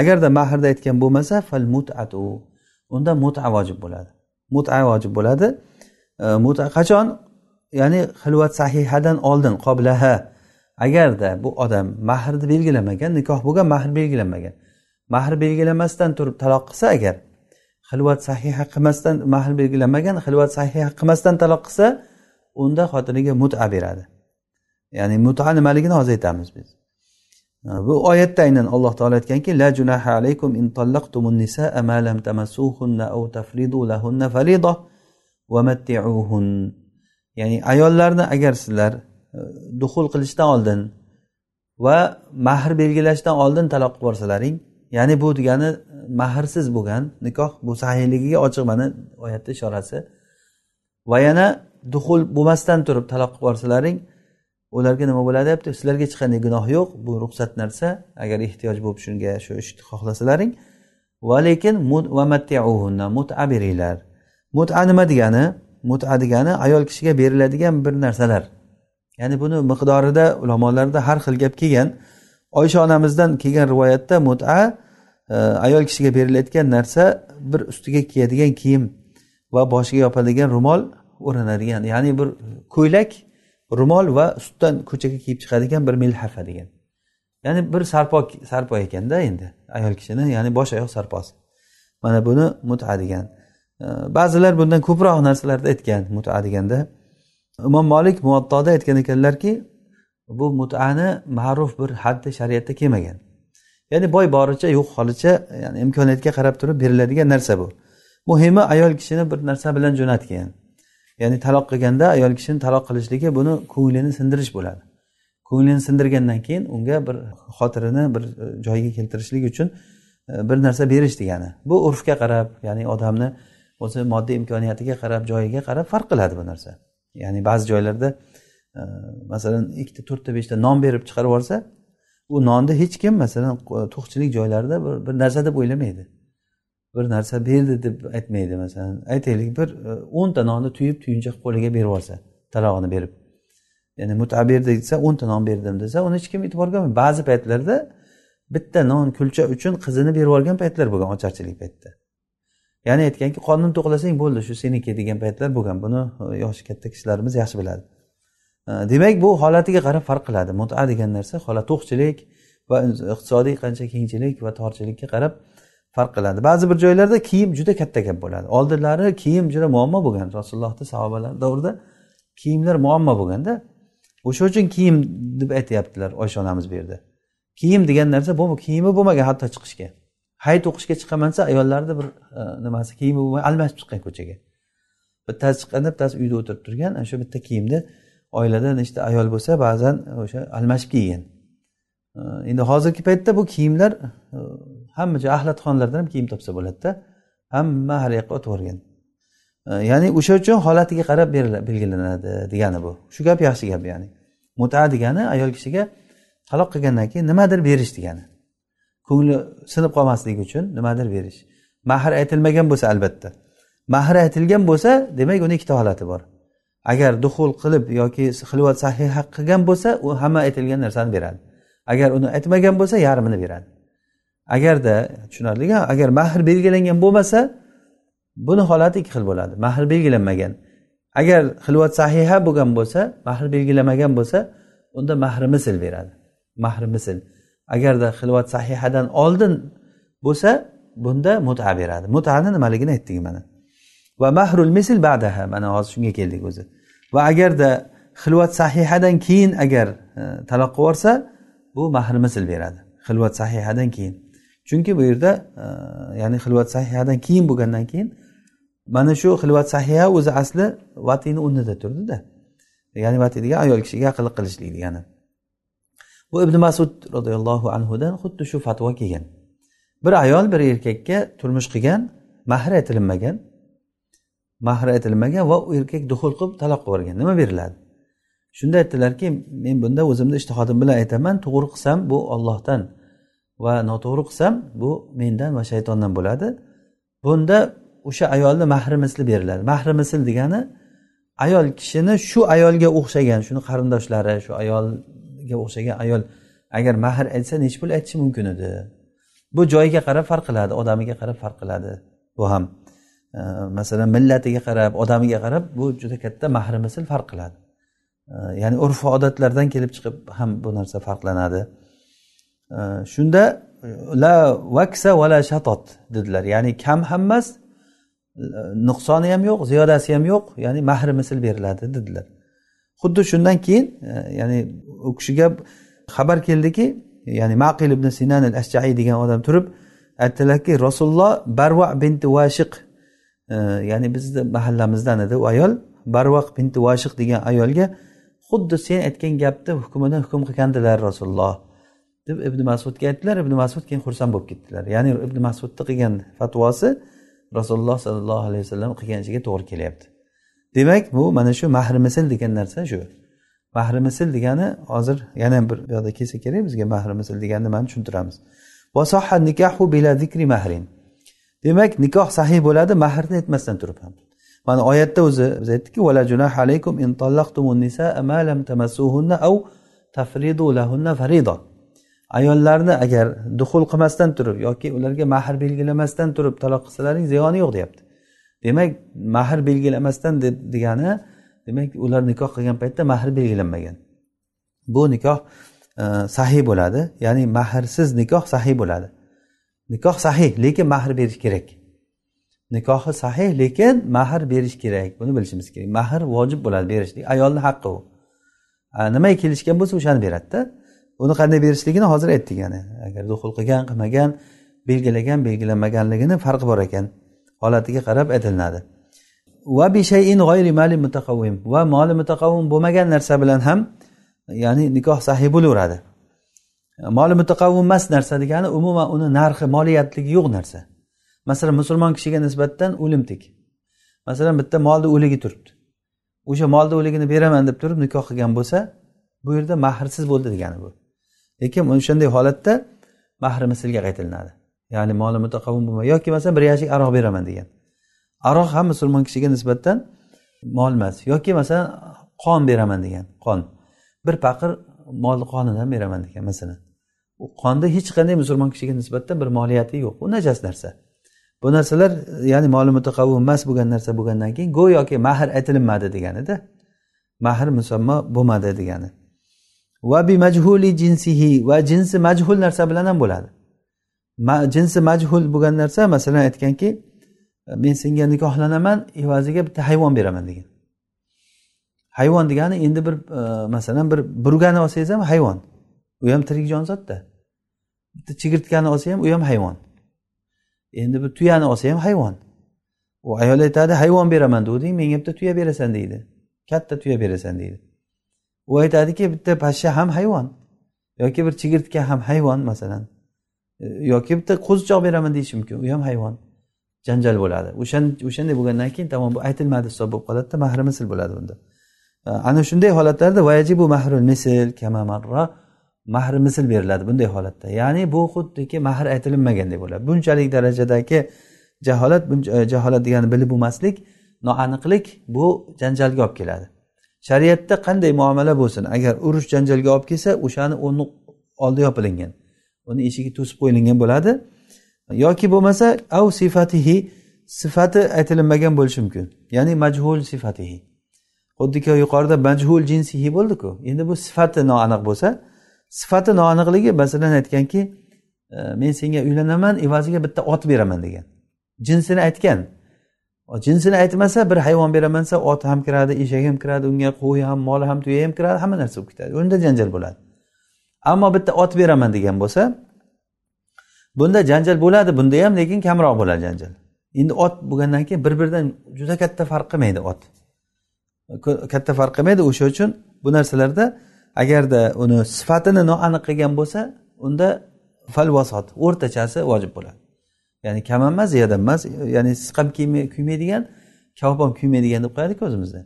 A: Agarda mahrni aytgan bo'lmasa fal mutatu unda muta vojib bo'ladi. Muta vojib bo'ladi. E, muta qachon? Ya'ni xilvat sahihadan oldin qoblaha. Agarda bu odam mahrni belgilamagan nikoh bo'lgan mahr belgilanmagan mahr belgilamasdan turib taloq qilsa agar xilvat sahiha qilmasdan mahr belgilanmagan xilvat sahiha qilmasdan taloq qilsa unda xotiniga muta beradi. Ya'ni muta nimaligini hozir aytamiz biz. Bu oyatda aynan alloh taolo aytganki la junaha alaykum in tallaqtumun nisaa ma lam tamassuhunna aw tafridu lahunna farida va matti'uhun. Ya'ni ayollarni agar sizlar e, duxul qilishdan oldin va mahr belgilashdan oldin taloq qilib yuborsalaring ya'ni bu degani e, mahrsiz bo'lgan nikoh bu sahiyligiga ochiq mana oyatni ishorasi va yana duxul bo'lmasdan turib taloq qilib yuborsalaring ularga nima bo'ladi deyapti sizlarga hech qanday gunoh yo'q bu ruxsat narsa agar ehtiyoj bo'lib shunga shu ishni xohlasalaring va lekin muta beringlar muta nima degani? Muta degani ayol kishiga beriladigan bir narsalar. Ya'ni buni miqdorida ulamolarda har xil gap kelgan. Oysha onamizdan kelgan rivoyatda muta e, ayol kishiga berilayotgan narsa bir ustiga kiyadigan kiyim. Va boshiga yopadigan ro'mol o'ranadigan ya'ni bir ko'ylak ro'mol va ustidan ko'chaga kiyib chiqadigan bir milhafa degan. Ya'ni bir sarpo sarpo ekanda endi ayol kishini ya'ni bosh oyoq sarposi. Mana buni muta degan. Ba'zilar bundan ko'proq narsalarni aytgan muta deganda. Imom molik muattoda aytgan ekanlarki bu mutani ma'ruf bir haddi shariatda kelmagan. Ya'ni boy boricha yo'q holicha ya'ni imkoniyatga qarab turib beriladigan narsa bu. Muhimi ayol kishini bir narsa bilan jo'natgan. Ya'ni taloq qilganda ayol kishini taloq qilishligi buni ko'nglini sindirish bo'ladi. Ko'nglini sindirgandan keyin unga bir xotirini bir e, joyiga keltirishlik uchun e, bir narsa berish degani. Bu urfga qarab ya'ni odamni o'zi moddiy imkoniyatiga qarab joyiga qarab farq qiladi bu narsa. Ya'ni ba'zi joylarda e, masalan ikkita to'rtta beshta non berib chiqarib yuborsa u nonni hech kim masalan to'qchilik joylarida bir, bir narsa deb o'ylamaydi. Bir narsa berdi deb aytmaydi masalan. Aytaylik bir e, o'nta nonni tuyib tuyunchoq qo'liga berib yuborsa talog'ini berib. Ya'ni muta berdi desa o'nta non berdim desa uni hech kim e'tiborga olmaydi ba'zi paytlarda bitta non kulcha uchun qizini berib yuborgan paytlar bo'lgan ocharchilik paytida. Ya'ni aytganki qornin to'qlasang bo'ldi shu seniki degan paytlar bo'lgan. Buni e, yoshi katta kishilarimiz yaxshi biladi. E, demak bu holatiga qarab farq qiladi. Muta degan narsa holat to'qchilik va iqtisodiy qancha kengchilik va torchilikka qarab farq qiladi. Ba'zi bir joylarda kiyim juda katta gap bo'ladi. Oldinlari kiyim juda muammo bo'lgan rasulullohni sahobalar davrida kiyimlar muammo bo'lganda o'sha uchun kiyim deb aytyaptilar oysha onamiz bu yerda. Kiyim degan narsa bu kiyimi bo'lmagan hatto chiqishga. Hayit o'qishga chiqaman desa ayollarni bir e, nimasi kiyimi bo'lmay almashib chiqqan ko'chaga. Bittasi chiqqanda bittasi uyda o'tirib turgan ana shu bitta kiyimni oilada nechta ayol bo'lsa ba'zan o'sha almashib kiygan. E, endi hozirgi paytda bu kiyimlar e, hamma joy axlatxonalardan ham kiyim topsa bo'ladida hamma har yoqqa o'tib yuborgan. E, ya'ni o'sha uchun holatiga qarab belgilanadi degani bu. Shu gap yaxshi gap ya'ni. Muta degani ayol kishiga taloq qilgandan keyin nimadir berish degani. Ko'ngli sinib qolmasligi uchun nimadir berish. Mahr aytilmagan bo'lsa albatta. Mahr aytilgan bo'lsa demak uni ikkita holati bor. Agar duxul qilib yoki xilvat sahiha qilgan bo'lsa u hamma aytilgan narsani beradi. Agar uni aytmagan bo'lsa yarmini beradi. Agarda tushunarli agar mahr belgilangan bo'lmasa buni holati ikki xil bo'ladi. Mahr belgilanmagan. Agar xilvat sahiha bo'lgan bo'lsa mahr belgilamagan bo'lsa unda mahri misl beradi. Mahri misl. Agarda xilvat sahihadan oldin bo'lsa bunda muta beradi. Mutani nimaligini aytdik mana. Va mahrul misl badaha. Mana hozir shunga keldik o'zi. Va agarda xilvat sahihadan keyin agar e, taloq borsa bu mahr misl beradi. Xilvat sahihadan keyin. Chunki bu yerda e, ya'ni xilvat sahiyadan keyin bo'lgandan keyin mana shu xilvat sahiya o'zi asli vatiyni o'rnida turdida. Ya'ni vati degan ayol kishiga aqlli qilishlik degani. Bu ibn masud roziyallohu anhudan xuddi shu fatvo kelgan. Bir ayol bir erkakka turmush qilgan mahri aytilmagan mahri aytilmagan va u erkak duxul qilib taloq qilib yuborgan. Nima beriladi? Shunda aytdilarki men bunda o'zimni ishtihodim bilan aytaman to'g'ri qilsam bu ollohdan va noto'g'ri qilsam bu mendan va shaytondan bo'ladi. Bunda o'sha ayolni mahri misli beriladi. Mahri misl degani ayol kishini shu ayolga o'xshagan shuni qarindoshlari shu ayolga o'xshagan ayol agar mahr aytsa nechi pul aytishi mumkin edi? Bu joyiga qarab farq qiladi odamiga qarab farq qiladi. Bu ham e, masalan millatiga qarab odamiga qarab bu juda katta mahri misl farq qiladi. E, ya'ni urf odatlardan kelib chiqib ham bu narsa farqlanadi. Shunda la vaksa va la shatot dedilar. Ya'ni kam ham emas e, nuqsoni ham yo'q ziyodasi ham yo'q ya'ni mahri misl beriladi dedilar. Xuddi shundan keyin e, ya'ni u kishiga xabar keldiki ya'ni maqil ibn sinan al ashjaiy degan odam turib aytdilarki rasululloh barva binti vashiq e, ya'ni bizni mahallamizdan edi u ayol. Barvaq binti vashiq degan ayolga xuddi sen aytgan gapni hukmidan hukm qilgandilar rasululloh. Deb ibn masudga aytdilar. Ibn masud keyin xursand bo'lib ketdilar. Ya'ni ibn masudni qilgan fatvosi rasululloh sollallohu alayhi vasallam qilgan ishiga to'g'ri kelyapti. Demak bu mana shu mahri misl degan narsa shu. Mahri misl degani hozir yana bir bu yoqda kelsa kerak bizga mahri misl degani nimani tushuntiramiz nikahu bila zikri mahrin. Demak nikoh sahih bo'ladi mahrni aytmasdan turib ham. Mana oyatda o'zi biz aytdikki alaykum in ma lam tamassuhunna aw tafridu lahunna farida ayollarni agar duxul qilmasdan turib yoki ularga mahr belgilamasdan turib taloq qilsalaring ziyoni yo'q deyapti. Demak mahr belgilamasdan degani demak ular nikoh qilgan paytda mahr belgilanmagan. Bu nikoh e, sahiy bo'ladi ya'ni mahrsiz nikoh sahiy bo'ladi. Nikoh sahih lekin mahr berish kerak. Nikohi sahih lekin mahr berish kerak. Buni bilishimiz kerak. Mahr vojib bo'ladi berishlik ayolni haqqi u. Nimaga kelishgan bo'lsa o'shani beradida. Uni qanday berishligini hozir aytdik yana agar duxul qilgan qilmagan belgilagan belgilanmaganligini farqi bor ekan holatiga qarab aytilinadi. Va bishayin g'oyri mali mutaqavvim va moli mutaqavvim bo'lmagan narsa bilan ham ya'ni nikoh sahiy bo'laveradi. Moli mutaqavvim emas narsa degani umuman uni narxi moliyatligi yo'q narsa. Masalan musulmon kishiga nisbatan o'limtik. Masalan bitta molni o'ligi turibdi. O'sha molni o'ligini beraman deb turib nikoh qilgan bo'lsa bu yerda mahrsiz bo'ldi degani bu. Lekin o'shanday holatda mahri mislga qaytilinadi. Ya'ni moli mutaqavvim bo'lmaydi yoki masalan bir yashik aroq beraman degan. Aroq ham musulmon kishiga nisbatan mol emas. Yoki masalan qon beraman degan qon. Bir paqir mol qonidan beraman degan masalan. U qonni hech qanday musulmon kishiga nisbatan bir moliyati yo'q. U najas narsa. Bu narsalar ya'ni moli mutaqavvim emas bo'lgan narsa bo'lgandan keyin go'yoki mahr aytilinmadi deganida. Mahr musammo bo'lmadi degani. Va bi majhuli jinsihi. Va jinsi majhul narsa bilan ham bo'ladi. Ma, jinsi majhul bo'lgan narsa masalan aytganki men senga nikohlanaman evaziga bitta hayvon beraman degan. Hayvon degani endi bir e, masalan bir burgani olsangiz ham hayvon. U ham tirik jonzotda bitta chigirtkani olsa ham u ham hayvon. Endi bir tuyani olsa ham hayvon. U ayol aytadi hayvon beraman deganding menga bitta tuya berasan deydi. Katta tuya berasan deydi. U aytadiki bitta pashsha ham hayvon yoki bir chigirtka ham hayvon masalan. Yoki bitta qo'zichoq beraman deyishi mumkin. U ham hayvon janjal bo'ladi. O'shanday bo'lgandan keyin tamom bu aytilmadi hisob bo'lib qoladida mahri misl bo'ladi bunda ana shunday holatlarda vayajibu mahrul misl kamamarra mahri misl beriladi bunday holatda. Ya'ni bu xuddiki mahr aytilinmagandek bo'ladi bunchalik darajadagi jaholat jaholat degani bilib bo'lmaslik noaniqlik bu janjalga olib keladi. Shariatda qanday muomala bo'lsin agar urush janjalga olib kelsa o'shani o'rni oldi yopilingan. Uni eshigi to'sib qo'yilgan bo'ladi. Yoki bo'lmasa av sifatihi sifati aytilinmagan bo'lishi mumkin. Ya'ni majhul sifatihi. Xuddiki yuqorida majhul jinsihi bo'ldiku. Endi bu sifati noaniq bo'lsa sifati noaniqligi masalan aytganki men senga uylanaman evaziga bitta ot beraman degan. Jinsini aytgan. Jinsini aytmasa bir hayvon beraman desa ot ham kiradi eshak ham kiradi unga qo'y ham mol ham tuya ham kiradi hamma narsa bo'lib ketadi. Unda janjal bo'ladi. Ammo bitta ot beraman degan bo'lsa bunda janjal bo'ladi bunda ham lekin kamroq bo'ladi janjal. Endi ot bo'lgandan keyin bir biridan juda katta farq qilmaydi ot. Katta farq qilmaydi o'sha uchun bu narsalarda agarda uni sifatini noaniq qilgan bo'lsa unda falvasot o'rtachasi vojib bo'ladi. Ya'ni kam emas ziyada emas ya'ni siqam kuymaydigan kavob ham kuymaydigan deb qo'yadiku o'zimizda.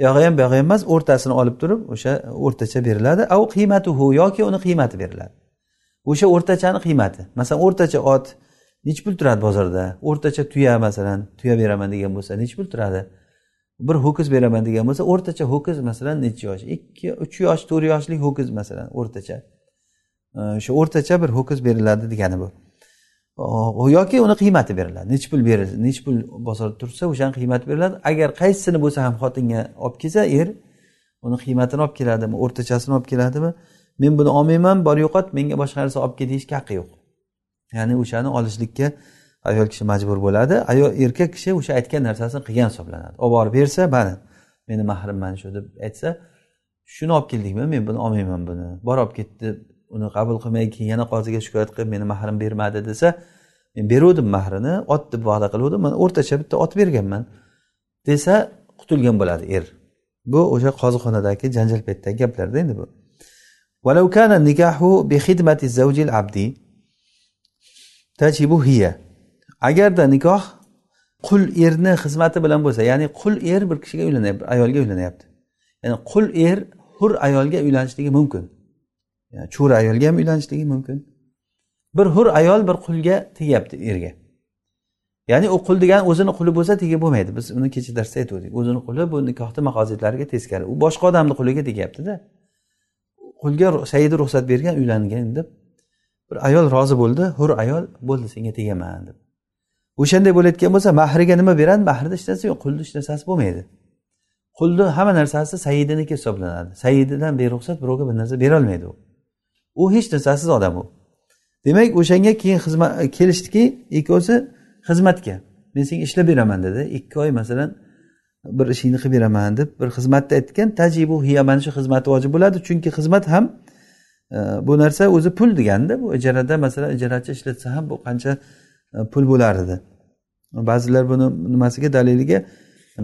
A: Uyog'i ham buyog'i ham emas o'rtasini olib turib o'sha o'rtacha beriladi. Au qiymatuhu yoki uni qiymati beriladi. O'sha o'rtachani qiymati. Masalan o'rtacha ot nechi pul turadi bozorda? O'rtacha tuya masalan tuya beraman degan bo'lsa nechi pul turadi? Bir ho'kiz beraman degan bo'lsa o'rtacha ho'kiz masalan nechi yosh? Ikki uch yosh to'rt yoshlik ho'kiz masalan o'rtacha. O'sha o'rtacha bir ho'kiz beriladi degani bu. Yoki uni qiymati beriladi. Nechi pul berilsa nechi pul bozorda tursa o'shani qiymati beriladi. Agar qaysisini bo'lsa ham xotinga olib kelsa er uni qiymatini olib keladimi o'rtachasini olib keladimi? Men buni olmayman bor yo'qot menga boshqa narsa olib kel deyishga haqqi yo'q. Ya'ni o'shani olishlikka ayol kishi majbur bo'ladi. Ayol erkak kishi o'sha aytgan narsasini qilgan hisoblanadi. Olib borib bersa mana meni mahrim mana shu deb aytsa shuni olib keldingmi men buni olmayman buni. Bor olib ketdi uni qabul qilmay keyin yana qoziga shikoyat qilib meni mahrim bermadi desa men beruvdim mahrini ot deb va'da qiluvdim man o'rtacha bitta ot berganman desa qutulgan bo'ladi er bu o'sha qozixonadagi janjal paytidagi gaplarda endi bu ولو كان النكاح بخدمة الزوج العبد تجب هي agarda nikoh qul erni xizmati bilan bo'lsa ya'ni qul er bir kishiga uylanyapti ayolga uylanyapti ya'ni qul er hur ayolga uylanishligi mumkin yani Cho'ri ayolga ham uylanishligi mumkin. Bir hur ayol bir qulga tegyapti erga. Ya'ni u qul degani o'zini quli bo'lsa tegib bo'lmaydi. Biz uni kecha darsda aytgandik o'zini quli bu nikohni maqozidlariga teskari. U boshqa odamni quliga tegyaptida qulga saidi ruxsat bergan uylangan deb bir ayol rozi bo'ldi. Hur ayol bo'ldi senga tegaman deb. O'shanday bo'layotgan bo'lsa mahriga nima beradi? Mahrida hech narsa yo'q qulni hech narsasi bo'lmaydi. Qulni hamma narsasi saidiniki hisoblanadi. Saididan beruxsat birovga bir narsa berolmaydi u. u hech narsasiz odam u. Demak o'shanga keyin xizmat kelishdiki ikkovsi xizmatga. Men senga ishlab beraman dedi. Ikki oy masalan bir ishingni qilib beraman deb bir xizmatni aytgan tajibu hiya mana shu xizmati vojib bo'ladi chunki xizmat ham e, bu narsa o'zi pul deganda bu ijarada masalan ijarachi ishlatsa ham bu qancha e, pul bo'lar edi ba'zilar buni nimasiga daliliga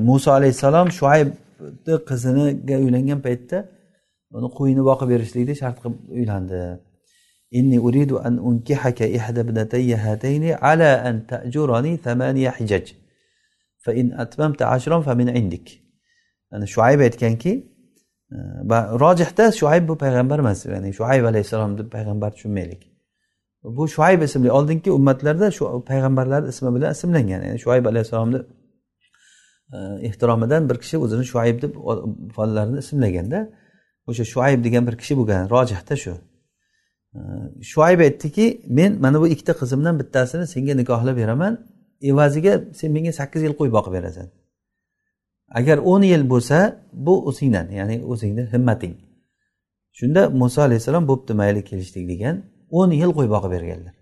A: muso alayhissalom shuaybni qiziniga uylangan paytda uni qo'yini boqib berishlikni shart qilib uylandi إني أريد أن أنكحك إحدى ابنتي هاتين على أن تأجرني ثمانية حجج فإن أتممت عشرا فمن عندك أنا شعيب aytganki rojihda shuayb bu payg'ambar emas ya'ni shuayb alayhissalom deb payg'ambar tushunmaylik bu shuayb ismli oldingi ummatlarda shu payg'ambarlar ismi bilan ismlangan ya'ni shuayb alayhissalomni ehtiromidan bir kishi o'zini shuayb deb bolalarini ismlaganda O'sha shuayb degan bir kishi bo'lgan rojihda shu. Shuayb aytdiki men mana bu ikkita qizimdan bittasini senga nikohlab beraman. Evaziga sen menga sakkiz yil qo'y boqib berasan. Agar o'n yil bo'lsa bu o'zingdan ya'ni o'zingni himmating. Shunda muso alayhissalom bo'pti mayli kelishdik degan o'n yil qo'y boqib berganlar.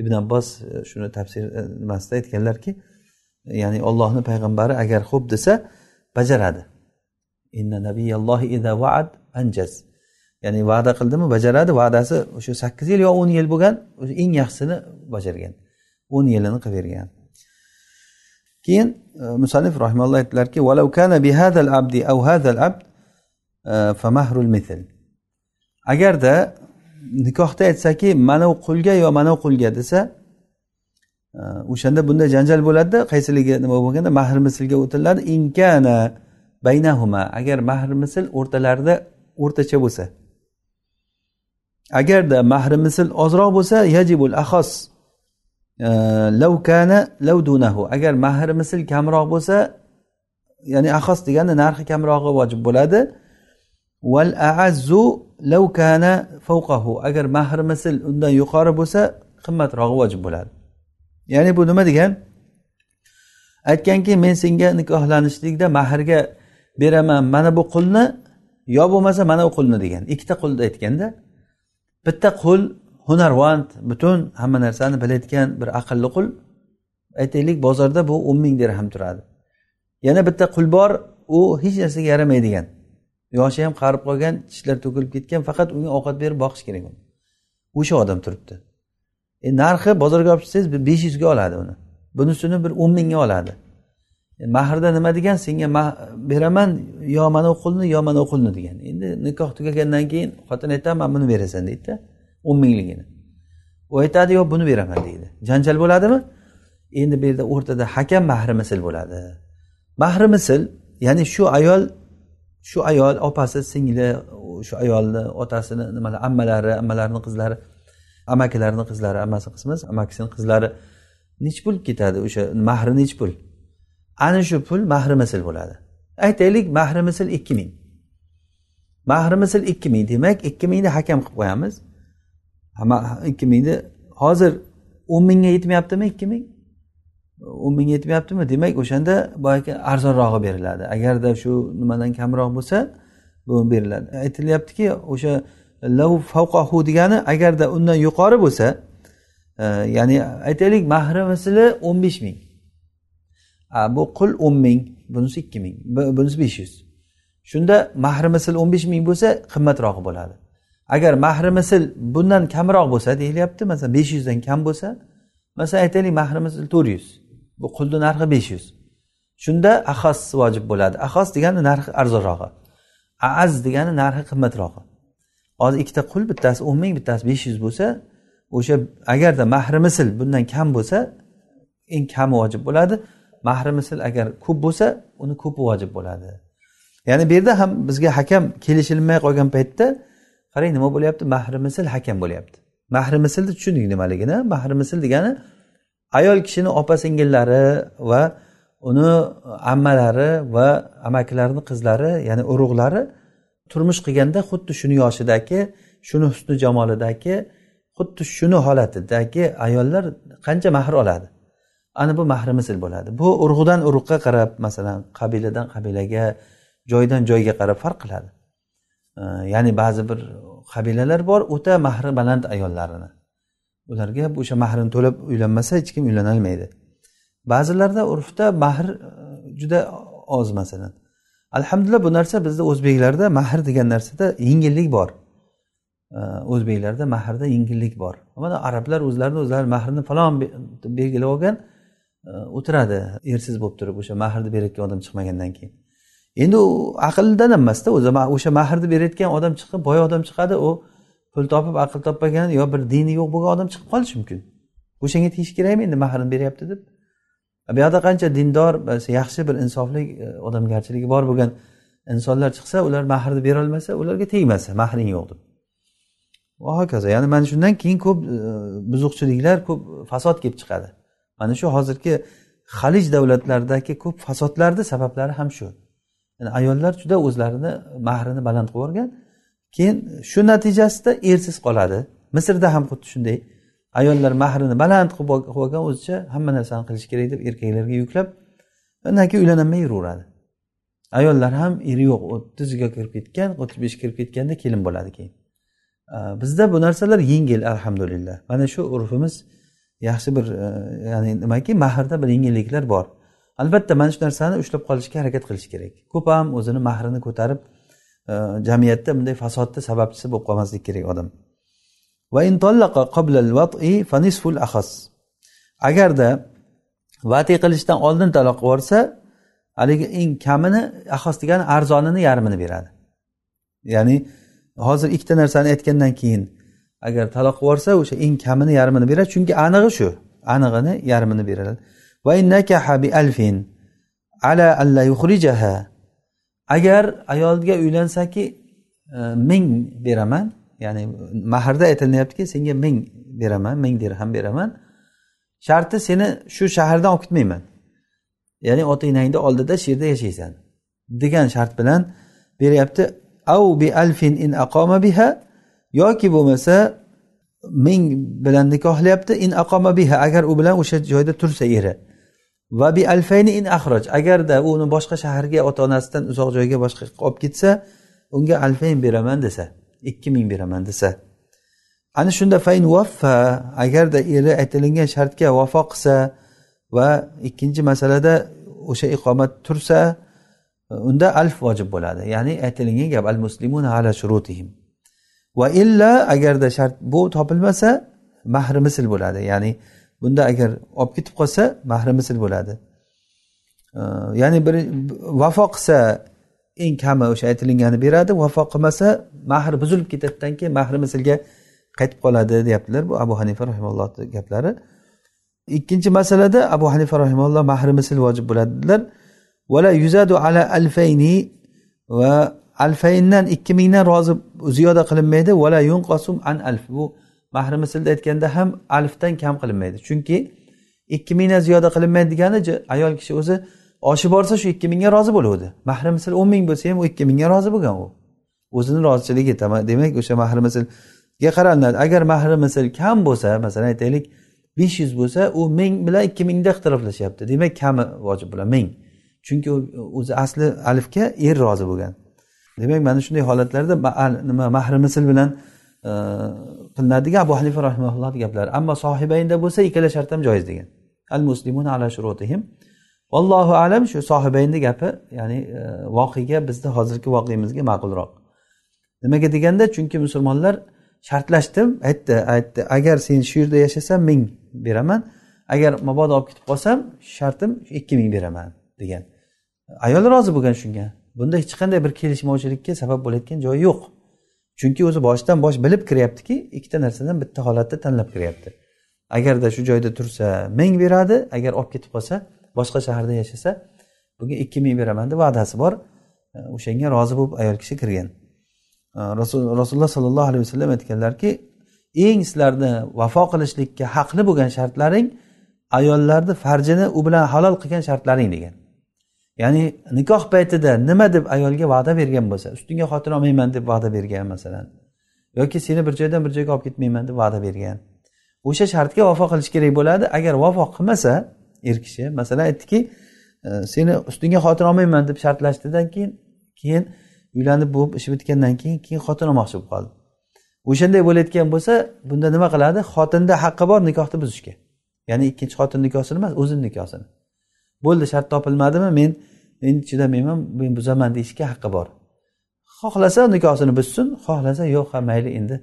A: Ibn abbos e, shuni tafsir e, nimasida aytganlarki e, ya'ni ollohni payg'ambari agar xo'p desa bajaradi. Inna nabiyallohi ida vaad anjaz ya'ni va'da qildimi? Bajaradi. Va'dasi o'sha sakkiz yil yo o'n yil bo'lgan eng yaxshisini bajargan. O'n yilini qilib bergan. Keyin e, rahimalloh aytdilarki abdi aw abd e, famahrul mithl agarda nikohda aytsaki mana u qulga yo mana u qulga desa e, o'shanda bunday janjal bo'ladida qaysiligi nima bo'lganda mahr mislga o'tiladi inkana baynahuma. Agar mahr misl o'rtalarida o'rtacha bo'lsa. Agarda mahri misl ozroq bo'lsa yajibul ahos lavkana lavdunahu agar mahri misl kamroq bo'lsa ya'ni ahos degani narxi kamrog'i vojib bo'ladi. Val aazzu lavkana fawqahu. Agar mahri misl undan yuqori bo'lsa qimmatrog'i vojib bo'ladi. Ya'ni bu nima degan? Aytganki men senga nikohlanishlikda mahrga beraman mana bu qulni yo bo'lmasa mana bu qulni degan. Ikkita qulni aytganda bitta qul hunarvand butun hamma narsani biladigan bir aqlli qul aytaylik bozorda bu o'n ming dirham turadi. Yana bitta qul bor u hech narsaga yaramaydigan. Yoshi ham qarib qolgan tishlari to'kilib ketgan faqat unga ovqat berib boqish kerak uni. O'sha odam turibdi. E narxi bozorga olib chiqsangiz bir besh yuzga oladi uni. Bunisini bir o'n mingga oladi. Mahrda nima degan? Senga beraman yo mana u qulni yo mana u qulni degan. Endi nikoh tugagandan keyin xotin aytadi man buni berasan deydida o'n mingligini u aytadi yo'q buni beraman deydi. Janjal bo'ladimi? Endi bu yerda o'rtada hakam mahri misl bo'ladi. Mahri misl ya'ni shu ayol shu ayol opasi singli shu ayolni otasini nimalar ammalari ammalarini qizlari amakilarini qizlari ammasi qismas amakisini qizlari nechi pul ketadi o'sha mahri nechi pul? Ana shu pul mahri misl bo'ladi. Aytaylik mahri misl ikki ming. Mahri misl ikki ming. Demak ikki mingni hakam qilib qo'yamiz. Ikki mingni hozir o'n mingga yetmayaptimi ikki ming? o'n ming yetmayaptimi? Demak o'shanda boyagi arzonrog'i beriladi. Agarda shu nimadan kamroq bo'lsa bu beriladi. Aytilyaptiki o'sha lav favqahu degani agarda undan yuqori bo'lsa e, ya'ni aytaylik mahri misli o'n besh ming. Bu qul o'n ming bunisi ikki ming bunisi besh yuz. Shunda mahri misl o'n besh ming bo'lsa qimmatrog'i bo'ladi. Agar mahri misl bundan kamroq bo'lsa deyilyapti masalan besh yuzdan kam bo'lsa masalan aytaylik mahri misl to'rt yuz bu qulni narxi besh yuz. Shunda ahos vojib bo'ladi. Ahos degani narxi arzonrog'i aaz degani narxi qimmatrog'i hozir ikkita qul bittasi o'n ming bittasi besh yuz bo'lsa o'sha agarda mahri misl bundan kam bo'lsa eng kami vojib bo'ladi. Mahri misl agar ko'p bo'lsa uni ko'pi vojib bo'ladi. Ya'ni bu yerda ham bizga hakam kelishilmay qolgan paytda qarang nima bo'lyapti? Mahri misl hakam bo'lyapti. Mahri mislni tushunding nimaligini. Mahri misl degani ayol kishini opa singillari va uni ammalari va amakilarini qizlari ya'ni urug'lari turmush qilganda xuddi shuni yoshidagi shuni husni jamolidagi xuddi shuni holatidagi ayollar qancha mahr oladi? Ana bu mahri misl bo'ladi. Bu urug'dan urug'ga qarab masalan qabiladan qabilaga joydan joyga qarab farq qiladi. Ya'ni ba'zi bir qabilalar bor o'ta mahri baland ayollarini ularga o'sha mahrini to'lab uylanmasa hech kim uylanolmaydi ba'zilarda urfda mahr e, juda oz masalan. Alhamdulillah bu narsa bizda o'zbeklarda mahr degan narsada yengillik bor. O'zbeklarda mahrda yengillik bor. Mana arablar o'zlarini o'zlari mahrini falon belgilab olgan o'tiradi ersiz bo'lib turib o'sha mahrni berayotgan odam chiqmagandan keyin. Endi u aqldan emasda o'zi o'sha mahrni berayotgan odam chiqib boy odam chiqadi u pul topib aql topmagan yo bir dini yo'q bo'lgan odam chiqib qolishi mumkin. O'shanga tegish kerakmi endi mahrni beryapti deb? Bu yoqda qancha dindor yaxshi bir insofli e, odamgarchiligi bor bo'lgan insonlar chiqsa ular mahrni berolmasa ularga tegmasa mahring yo'q deb. Va hokazo ya'ni mana shundan keyin ko'p e, buzuqchiliklar ko'p fasod kelib chiqadi. Mana shu hozirgi halij davlatlaridagi ko'p fasodlarni sabablari ham shu. Yani ayollar juda o'zlarini mahrini baland qilib yuborgan. Keyin shu natijasida ersiz qoladi. Misrda ham xuddi shunday. Ayollar mahrini baland qilib olgan o'zicha hamma narsani qilish kerak deb erkaklarga yuklab undan keyin uylanolmay yuraveradi. Ayollar ham eri yo'q o'ttiziga kirib ketgan o'ttiz beshga kirib ketganda kelin bo'ladi keyin. Bizda bu narsalar yengil alhamdulillah. Mana shu urfimiz yaxshi bir e, ya'ni nimaki mahrda bir yengilliklar bor. Albatta mana shu narsani ushlab qolishga harakat qilish kerak. Ko'p ham o'zini mahrini ko'tarib e, jamiyatda bunday fasodni sababchisi bo'lib qolmaslik kerak odam. Agarda vati qilishdan oldin taloq qilib yuborsa haligi eng kamini ahos degani arzonini yarmini beradi. Ya'ni hozir ikkita narsani aytgandan keyin agar taloq qilib yuborsa o'sha eng kamini yarmini beradi. Chunki anig'i shu. Anig'ini yarmini beradi. Agar ayolga uylansaki e, ming beraman ya'ni mahrda aytilyaptiki senga ming beraman ming dirham beraman. Sharti seni shu shahardan olib ketmayman. Ya'ni ota enangni oldida shu yerda yashaysan degan shart bilan beryapti. Au bi alfin in aqoma biha yoki bo'lmasa men bilan nikohlayapti in aqoma biha agar u bilan o'sha joyda tursa eri. Va bi alfayni in axroj agarda uni boshqa shaharga ota onasidan uzoq joyga boshqa olib ketsa unga alfayn beraman desa ikki ming beraman desa. Ana shunda fayn vaffa agarda eri aytilingan shartga vafo qilsa va ikkinchi masalada o'sha iqomat tursa unda alf vojib bo'ladi. Ya'ni aytilingan gap al muslimuna ala shurutihim. Va illa agarda shart bu topilmasa mahri misl bo'ladi. Ya'ni bunda agar olib ketib qolsa mahri misl bo'ladi. Ya'ni bir vafo qilsa eng kami o'sha aytilgani beradi. Vafo qilmasa mahr buzilib ketadidan keyin mahri mislga qaytib qoladi deyaptilar bu abu hanifa rahimallohni gaplari. Ikkinchi masalada abu hanifa rahimalloh mahri misl vojib bo'ladi dedilar vala yuzadu ala alfayni va alfayndan ikki mingdan rozi ziyoda qilinmaydi. Vala yunqasum an alf. Bu mahri mislda aytganda ham alfdan kam qilinmaydi. Chunki ikki mingdan ziyoda qilinmaydi degani ayol kishi o'zi oshi borsa shu ikki mingga rozi bo'luvdi. Mahri misl o'n ming bo'lsa ham u ikki mingga rozi bo'lgan u. O'zini rozchiligi demak o'sha mahri mislga qaralinadi agar mahri misl kam bo'lsa masalan aytaylik besh yuz bo'lsa u ming bilan ikki mingda ixtiroflashyapti. Demak kami vojib bo'ladi ming. Chunki o'zi asli alifga er rozi bo'lgan. Demak mana shunday holatlarda nima mahri misl bilan e, qilinadigan abu hanifa rahimaullohni gaplari. Ammo sohibaynda bo'lsa ikkala shart ham joiz degan. Al muslimun ala shurutihim. Vallohu alam shu sohibaynni gapi ya'ni e, voqega bizni hozirgi voqeamizga ma'qulroq. Nimaga deganda chunki musulmonlar shartlashdim aytdi aytdi agar sen shu yerda yashasang ming beraman. Agar mabodo olib ketib qolsam shartim ikki ming beraman degan. Ayol rozi bo'lgan shunga. Bunda hech qanday bir kelishmovchilikka sabab bo'layotgan joyi yo'q. Chunki o'zi boshidan bosh bilib kiryaptiki ikkita narsadan bitta holatda tanlab kiryapti. Agarda shu joyda tursa ming beradi agar olib ketib qolsa boshqa shaharda yashasa bunga ikki ming beraman deb va'dasi bor. E, o'shanga rozi bo'lib ayol kishi kirgan. E, Rasululloh sollallohu alayhi vasallam aytganlarki eng sizlarni vafo qilishlikka haqli bo'lgan shartlaring ayollarni farjini u bilan halol qilgan shartlaring degan. Ya'ni nikoh paytida nima deb ayolga va'da bergan bo'lsa ustingga xotin olmayman deb va'da bergan masalan yoki seni bir joydan bir joyga olib ketmayman deb va'da bergan. O'sha shartga vafo qilish kerak bo'ladi. Agar vafo qilmasa er kishi masalan aytdiki e, seni ustingga xotin olmayman deb shartlashdidan keyin keyin uylanib bo'lib ishi bitgandan keyin keyin xotin olmoqchi bo'lib qoldi. O'shanday bo'layotgan bo'lsa bunda nima qiladi? Xotinda haqqi bor nikohni buzishga. Ya'ni ikkinchi xotin nikohsini emas o'zini nikohsini. Bo'ldi shart topilmadimi? Men men chidamayman men buzaman deyishga haqqi bor. Xohlasa nikohsini buzsin xohlasa yo'q ha mayli endi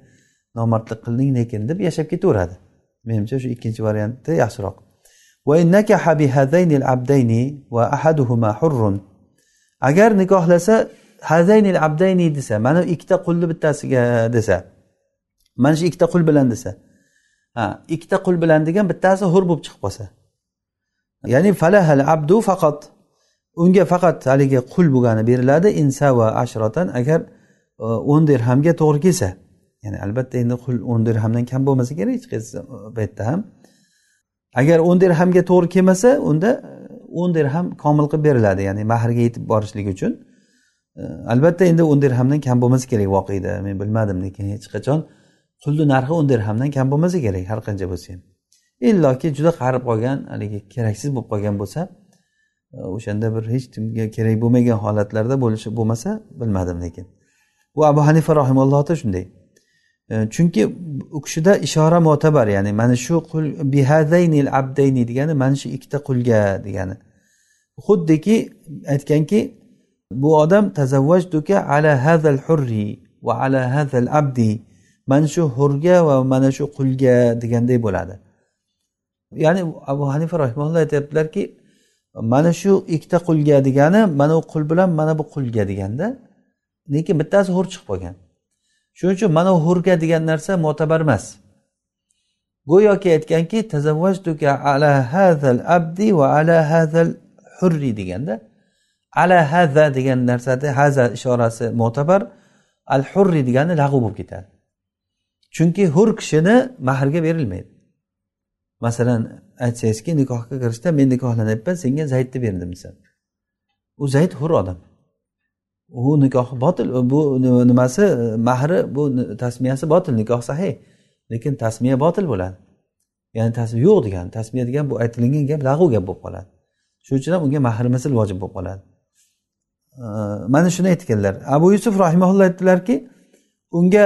A: nomardlik qilding lekin deb yashab ketaveradi. Menimcha shu ikkinchi varianti yaxshiroq. Agar nikohlasa hazaynil abdayni desa mana ikkita qulni bittasiga desa mana shu ikkita qul bilan desa ha ikkita qul bilan degan bittasi hur bo'lib chiqib qolsa ya'ni falahal abdu faqat unga faqat haligi qul bo'lgani beriladi insava ashrotan agar e, o'n dirhamga to'g'ri kelsa. Ya'ni albatta endi qul o'n dirhamdan kam bo'lmasa kerak hech qaysi e, paytda ham. Agar o'n dirhamga to'g'ri kelmasa unda e, o'n dirham komil qilib beriladi ya'ni mahrga yetib borishlik uchun. Albatta endi o'n dirhamdan kam bo'lmasa kerak voqeda men bilmadim lekin hech qachon qulni narxi o'n dirhamdan kam bo'lmasa kerak har qancha bo'lsa ham. Illoki juda qarib qolgan haligi keraksiz bo'lib qolgan bo'lsa e, o'shanda bir hech kimga kerak bo'lmagan holatlarda bo'lishi bo'lmasa bilmadim lekin. Bu abu hanifa rahimallohda shunday. E, chunki u kishida ishora mo'tabar ya'ni mana shu qul bihadaynil abdayni degani mana shu ikkita qulga degani. Xuddiki aytganki bu odam tazavvajduka ala hadal hurri va ala hadal abdi. Mana shu hurga va mana shu qulga deganday bo'ladi. Ya'ni abu hanifa rahimulloh aytyaptilarki mana shu ikkita qulga degani mana bu qul bilan mana bu qulga deganda lekin bittasi hur chiqib qolgan. Shuning uchun mana hurga degan narsa mo'tabar emas. Go'yoki aytganki tazavvajtuka ala hazal abdi va ala hazal hurri deganda ala haza degan narsada haza ishorasi mo'tabar al hurri degani lag'u bo'lib ketadi. Chunki hur kishini mahrga berilmaydi. Masalan aytsangizki nikohga kirishda men nikohlanyapman senga zaydni berdim desa u zayd hur odam. U nikohi botil bu nimasi mahri bu tasmiyasi botil nikoh sahih. Lekin tasmiya botil bo'ladi. Ya'ni tasmiya yo'q degani tasmiya degan bu aytilingan gap lag'u gap bo'lib qoladi. Shuning uchun ham unga mahri misl vojib bo'lib qoladi. Mana shuni aytganlar. Abu yusuf rahimaulloh aytdilarki unga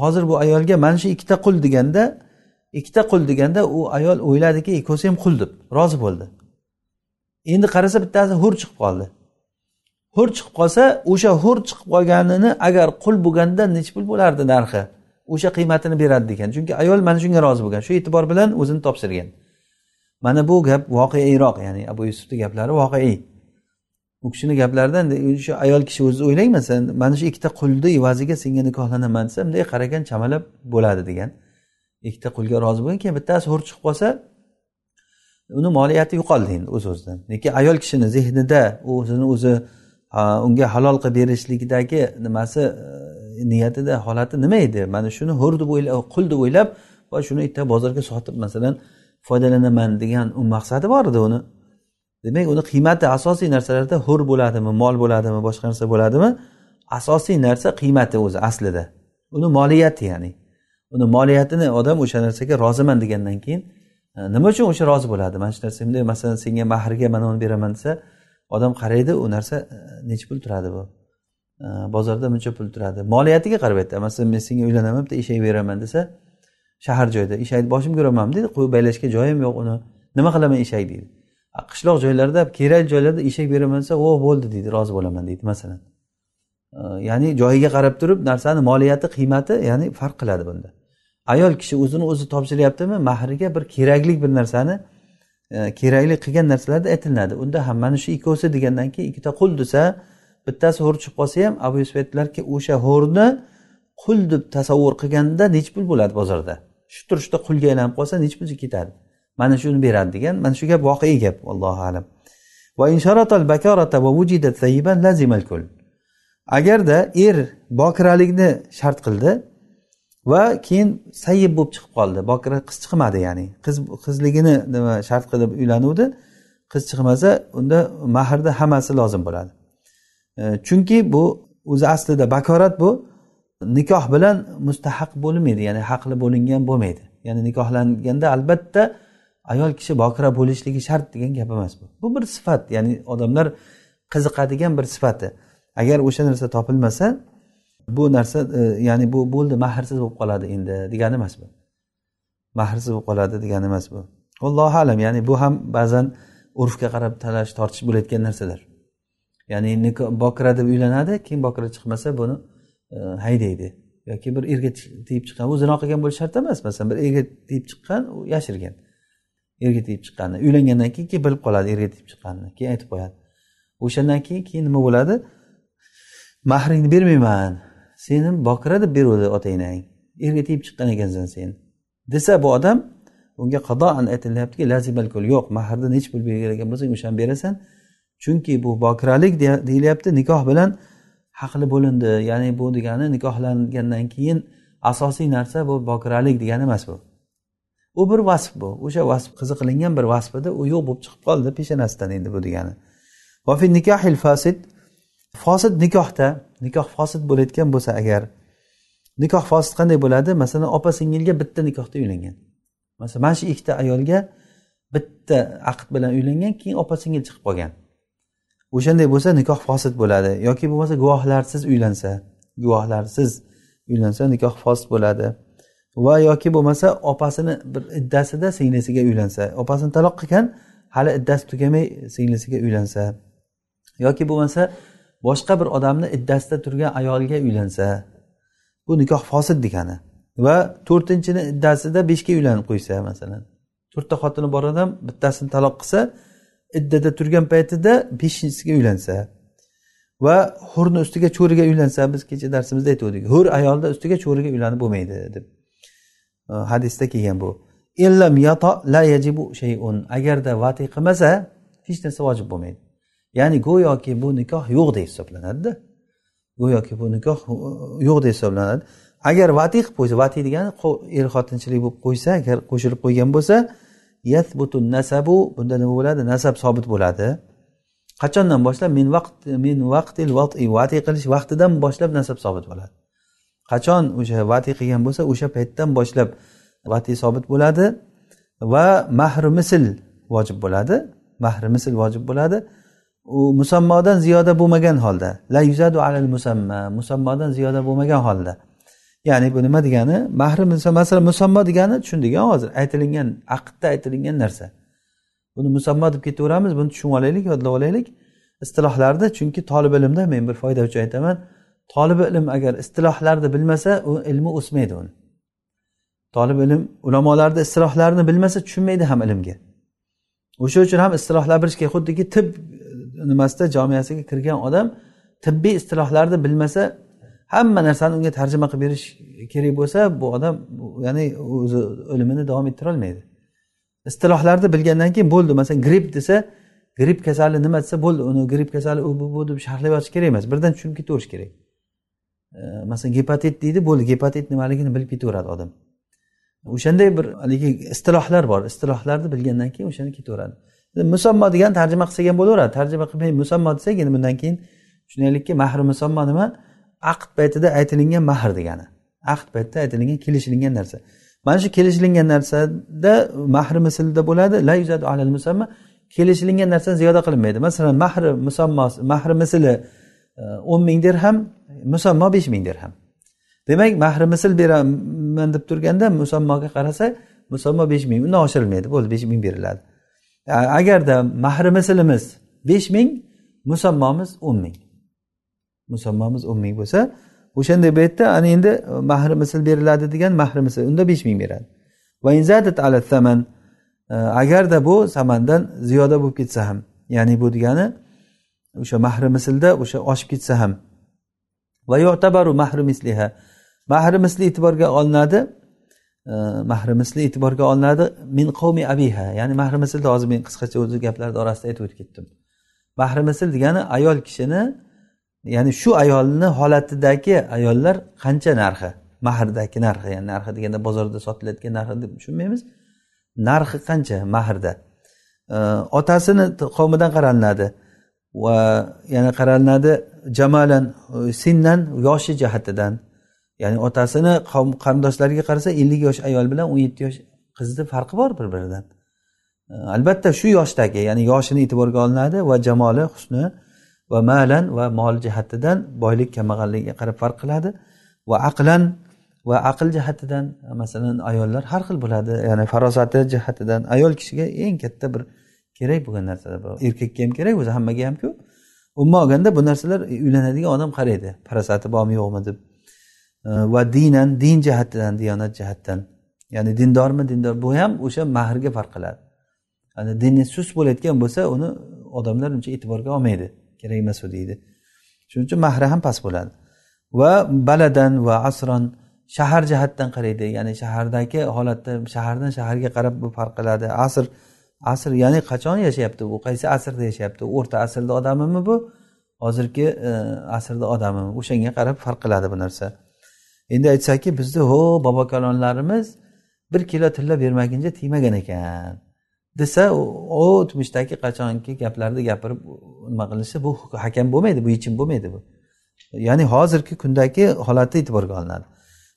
A: hozir bu ayolga mana shu ikkita qul deganda ikkita qul deganda u ayol o'yladiki ikkovsi ham qul deb rozi bo'ldi. Endi qarasa bittasi hur chiqib qoldi. Hur chiqib qolsa o'sha hur chiqib qolganini agar qul bo'lganda nechi pul bo'lardi narxi? O'sha qiymatini beradi degan. Chunki ayol mana shunga rozi bo'lgan. Shu e'tibor bilan o'zini topshirgan. Mana bu gap voqeiyroq ya'ni abu yusufni gaplari voqeiy u kishini gaplaridan o'sha ayol kishi o'zi o'ylayman mana shu ikkita qulni evaziga senga nikohlanaman desa bunday qaragan chamalab bo'ladi degan. Ikkita qulga rozi bo'lgan keyin bittasi hur chiqib qolsa uni moliyati yo'qoldi endi o'z o'zidan. Lekin ayol kishini zehnida o'zini o'zi unga halol qilib berishlikdagi nimasi e, niyatida holati nima edi? Mana shuni hur deb o'ylab qul deb o'ylab va shuni ertaga bozorga sotib masalan foydalanaman degan u maqsadi bor edi uni. Demak uni qiymati asosiy narsalarda hur bo'ladimi mol bo'ladimi boshqa narsa bo'ladimi? Asosiy narsa qiymati o'zi aslida. Uni moliyati ya'ni. Uni moliyatini odam o'sha narsaga roziman degandan keyin nima uchun o'sha rozi bo'ladi? Mana shu narsa bunday masalan senga mahrga mana buni beraman desa odam qaraydi u narsa e, necha pul turadi bu? E, bozorda buncha pul turadi. Moliyatiga qarab aytadi masalan men senga uylanaman bitta eshak beraman desa shahar joyda eshakni boshimga uramanmi deydi. Qo'yib baylashga joyim yo'q uni. Nima qilaman eshak deydi. Qishloq joylarda kerak joylarda eshak beraman desa o bo'ldi deydi rozi bo'laman deydi masalan. E, ya'ni joyiga qarab turib narsani moliyati qiymati ya'ni farq qiladi bunda. Ayol kishi o'zini o'zi topshiryaptimi? Mahriga bir kerakli bir narsani e, kerakli qilgan narsalarda aytilinadi unda ham mana shu ikkovsi degandan keyin ikkita qul desa bittasi ho'r chiqib qolsa ham abu yusuf aytdilarki o'sha ho'rni qul deb tasavvur qilganda nechi pul bo'ladi bozorda? Shu turishda qulga aylanib qolsa nechi pulga ketadi? Mana shuni beradi degan mana shu gap voqeiy gap allohu alam. Agarda er bokiralikni shart qildi va keyin sayyib bo'lib chiqib qoldi. Bokira qiz chiqmadi ya'ni. Qiz qizligini nima shart qilib uylanuvdi. Qiz chiqmasa unda mahrni hammasi lozim bo'ladi. E, chunki bu o'zi aslida bakorat bu. Nikoh bilan mustahaq bo'lmaydi ya'ni haqli bo'lingan bo'lmaydi. Ya'ni nikohlanganda albatta ayol kishi bokira bo'lishligi shart degan gap emas bu. Bu bir sifat ya'ni odamlar qiziqadigan bir sifati. Agar o'sha narsa topilmasa bu narsa e, ya'ni bu bo'ldi mahrsiz bo'lib qoladi endi degani emas bu. Mahrsiz bo'lib qoladi degani emas bu. Allohu alam ya'ni bu ham ba'zan urfga qarab talash tortish bo'layotgan narsalar. Ya'ni bokira deb uylanadi keyin bokira chiqmasa buni e, haydaydi. Yoki bir erga tegib chiqqan u zino qilgan bo'lishi shart emas masalan bir erga tegib chiqqan u yashirgan. Erga tegib chiqqanini uylangandan keyin keyin bilib qoladi erga tegib chiqqanini keyin aytib qo'yadi. O'shandan keyin keyin nima bo'ladi? Mahringni bermayman. Seni bokira deb beruvdi otanglang erga tegib chiqqan ekansan sen. Desa bu odam unga qadoan aytilyaptiki lazibalkul yo'q mahrni nechi pul bergan bo'lsang o'shani berasan. Chunki bu bokiralik deyilyapti nikoh bilan haqli bo'lindi. Ya'ni bu degani nikohlangandan keyin asosiy narsa bu bokiralik degani emas bu. U bir vasf bu. O'sha vasf qiziqilingan bir vasf edi u yo'q bo'lib chiqib qoldi peshonasidan endi bu degani. Fosil fosid nikohda nikoh fosid bo'layotgan bo'lsa agar nikoh fosid qanday bo'ladi? Masalan opa singilga bitta nikohda uylangan. Masalan mana shu ikkita ayolga bitta aqd bilan uylangan keyin opa singil chiqib qolgan. O'shanday bo'lsa nikoh fosid bo'ladi. Yoki bo'lmasa guvohlarsiz uylansa guvohlarsiz uylansa nikoh fosid bo'ladi. Va yoki bo'lmasa opasini bir iddasida singlisiga uylansa opasini taloq qilgan hali iddasi tugamay singlisiga uylansa. Yoki bo'lmasa boshqa bir odamni iddasida turgan ayolga uylansa bu nikoh fosil degani. Va to'rtinchini iddasida beshga uylanib qo'ysa masalan. To'rtta xotini bor odam bittasini taloq qilsa iddada turgan paytida beshinchisiga uylansa va hurni ustiga cho'riga uylansa biz kecha darsimizda aytgandik hur ayolda ustiga cho'riga uylanib bo'lmaydi deb e, hadisda kelgan bu. Illam yato la yajibu shayun agarda vati qilmasa hech narsa vojib bo'lmaydi. Ya'ni go'yoki bu nikoh yo'qdek hisoblanadida. Go'yoki bu nikoh uh, yo'qdek hisoblanadi. Agar vati qilib qo'ysa vati degani er xotinchilik bo'lib qo'ysa agar qo'shilib qo'ygan bo'lsa yathbutun nasabu bunda nima bo'ladi? Nasab sobit bo'ladi. Qachondan boshlab? Min vaqt min vaqtil vati vati qilish vaqtidan boshlab nasab sobit bo'ladi. Qachon o'sha vati qilgan bo'lsa o'sha paytdan boshlab vati sobit bo'ladi va mahri misl vojib bo'ladi. Mahri misl vojib bo'ladi. U musammodan ziyoda bo'lmagan holda. La yuzadu alal musamma. Musammodan ziyoda bo'lmagan holda. Ya'ni bu nima degani? Mahri masalan musammo degani tushundik hozir aytilingan aqdda aytilingan narsa. Buni musammo deb ketaveramiz buni tushunib olaylik yodlab olaylik. Istilohlarda chunki tolib ilmda men bir foyda uchun aytaman tolib ilm agar istilohlarni bilmasa u ilmi o'smaydi uni. Tolib ilm ulamolarni istilohlarni bilmasa tushunmaydi ham ilmga. O'sha uchun ham istilohlar bilish kerak xuddiki tib nimasida jomiyasiga kirgan odam tibbiy istilohlarni bilmasa hamma narsani unga tarjima qilib berish kerak bo'lsa bu odam ya'ni o'zi o'limini davom ettirolmaydi istilohlarni bilgandan keyin bo'ldi masalan gripp desa gripp kasali nima desa bo'ldi uni gripp kasali u bu bu deb sharhlab yotish kerak emas birdan tushunib ketaverish kerak. Masalan gepatit deydi bo'ldi gepatit nimaligini bilib ketaveradi odam. O'shanday bir haligi istilohlar bor istilohlarni bilgandan keyin o'shani ketaveradi. Musammo degan tarjima qilsak ham bo'laveradi. Tarjima qilmay musammo desak endi bundan keyin tushunaylikki mahri musammo nima? Aqd paytida aytilingan mahr degani. Aqd paytida aytilingan kelishilingan narsa. Mana shu kelishilingan narsada mahri mislida bo'ladi. La yuzadu alal musamma. Kelishilingan narsani ziyoda qilinmaydi. Masalan mahri musammosi mahri misli e, o'n ming dirham musammo besh ming dirham. Demak mahri misl beraman deb turganda musammoga qarasa musammo besh ming. Undan oshirilmaydi. Bo'ldi besh ming beriladi. Agarda mahri mislimiz besh ming musammomiz o'n ming. Musammomiz o'n ming bo'lsa o'shanday paytda ana endi e, mahri misl beriladi degan mahri misl unda besh ming beradi. E, agarda bu samandan ziyoda bo'lib ketsa ham ya'ni bu degani o'sha mahri mislda o'sha oshib ketsa ham. Va yu'tabaru mahri misliha mahri misli e'tiborga olinadi. E, mahri misli e'tiborga olinadi. Min qavmi abiha ya'ni mahri mislni hozir men qisqacha o'zi gaplarni orasida aytib o'tib ketdim. Mahri misl degani ayol kishini ya'ni shu ayolni holatidagi ayollar qancha narxi? Mahrdagi narxi ya'ni narxi deganda bozorda sotilayotgan narxi deb tushunmaymiz. Narxi qancha mahrda? E, otasini qavmidan qaralinadi va yana qaralinadi jamalan e, sinnan yoshi jihatidan. Ya'ni otasini qavm qarindoshlariga qarasa ellik yosh ayol bilan o'n yetti yosh qizni farqi bor bir biridan albatta shu yoshdagi ya'ni yoshini e'tiborga olinadi va jamoli husni va malan va mol jihatidan boylik kambag'alligiga qarab farq qiladi va aqlan va aql jihatidan masalan ayollar har xil bo'ladi. Ya'ni farosati jihatidan ayol kishiga eng katta bir kerak bo'lgan narsa bor. Erkakka ham kerak o'zi hammaga hamku umuman olganda bu narsalar uylanadigan odam qaraydi farosati bormi yo'qmi deb va dinan din jihatidan diyonat jihatdan ya'ni dindormi dindor bu ham o'sha mahrga farq qiladi. Ya'ni dini sust bo'layotgan bo'lsa uni odamlar uncha e'tiborga olmaydi. Kerak emas u deydi. Shuning uchun mahri ham past bo'ladi. Va baladan va asron shahar jihatdan qaraydi. Ya'ni shahardagi holatda shahardan shaharga qarab bu farq qiladi. Asr asr ya'ni qachon yashayapti u qaysi asrda yashayapti? O'rta asrda odamimi bu? Hozirgi e, asrda odamimi? O'shanga qarab farq qiladi bu narsa. Endi aytsaki bizni ho bobokalonlarimiz bir kilo tilla bermaguncha tiymagan ekan. Desa o'tmishdagi qachonki gaplarni gapirib nima qilishi bu hakam bo'lmaydi bu yechim bo'lmaydi bu. Ya'ni hozirgi kundagi holati e'tiborga olinadi.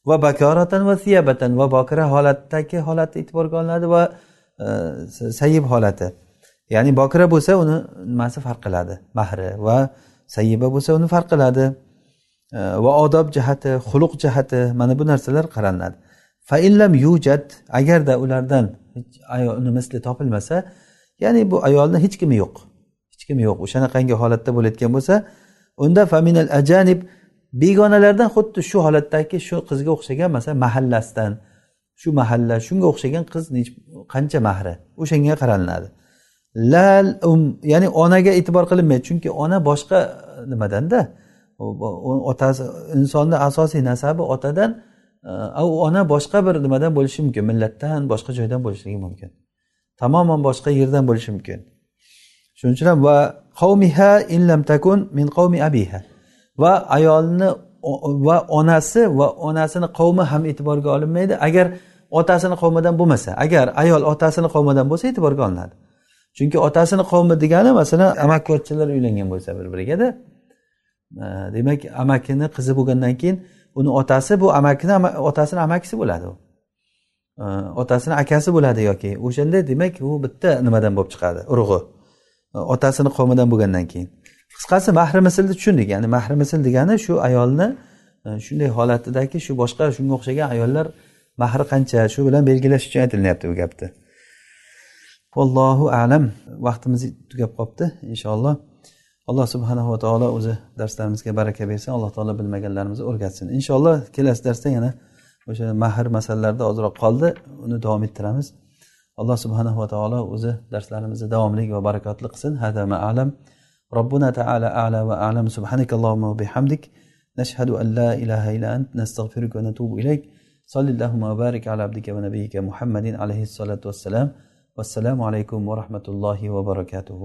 A: Va bakoratan va siyabatan va bokira holatdagi holati e'tiborga olinadi va e, sayib holati. Ya'ni bokira bo'lsa uni nimasi farq qiladi? Mahri va sayiba bo'lsa uni farq qiladi. Va odob jihati xuluq jihati mana bu narsalar qaralinadi faillam yujat agarda ulardan ayolni misli topilmasa ya'ni bu ayolni hech kimi yo'q hech kimi yo'q. O'shanaqangi holatda bo'layotgan bo'lsa unda faminal ajanib begonalardan xuddi shu holatdagi shu qizga o'xshagan masalan mahallasidan shu mahalla shunga o'xshagan qiz qancha mahri? O'shanga qaralinadi lal um ya'ni onaga e'tibor qilinmaydi chunki ona boshqa nimadanda otasi insonni asosiy nasabi otadan e, u ona boshqa bir nimadan bo'lishi mumkin. Millatdan boshqa joydan bo'lishligi mumkin. Tamoman boshqa yerdan bo'lishi mumkin. Shuning uchun ham va qavmiha illam takun min qavmi abiha. Va ayolni va onasi va onasini qavmi ham e'tiborga olinmaydi. Agar otasini qavmidan bo'lmasa agar ayol otasini qavmidan bo'lsa e'tiborga olinadi. Chunki otasini qavmi degani masalan amakivachchalar uylangan bo'lsa bir birigada demak amakini qizi bo'lgandan keyin uni otasi bu amakini otasini amakisi bo'ladi u. Otasini akasi bo'ladi yoki o'shanda demak u bitta nimadan bo'lib chiqadi urug'i. Otasini qavmidan bo'lgandan keyin. Qisqasi mahri mislni tushundik ya'ni mahri misl degani shu ayolni e, shunday holatidagi shu boshqa shunga o'xshagan ayollar mahri qancha shu bilan belgilash uchun aytilyapti bu gapni. Vallohu alam. Vaqtimiz tugab qolibdi inshaalloh. alloh subhanahu va taolo o'zi darslarimizga baraka bersin alloh taolo bilmaganlarimizni o'rgatsin inshaalloh kelasi darsda yana o'sha mahr masalalarida ozroq qoldi uni davom ettiramiz alloh subhanahu va taolo o'zi darslarimizni davomli va barakotli qilsin hada ma'alam ربنا تعالى أعلى وأعلم سبحانك اللهم وبحمدك نشهد أن لا إله إلا أنت نستغفرك ونتوب إليك صل اللهم وبارك على عبدك ونبيك محمد عليه الصلاة والسلام والسلام عليكم ورحمة الله وبركاته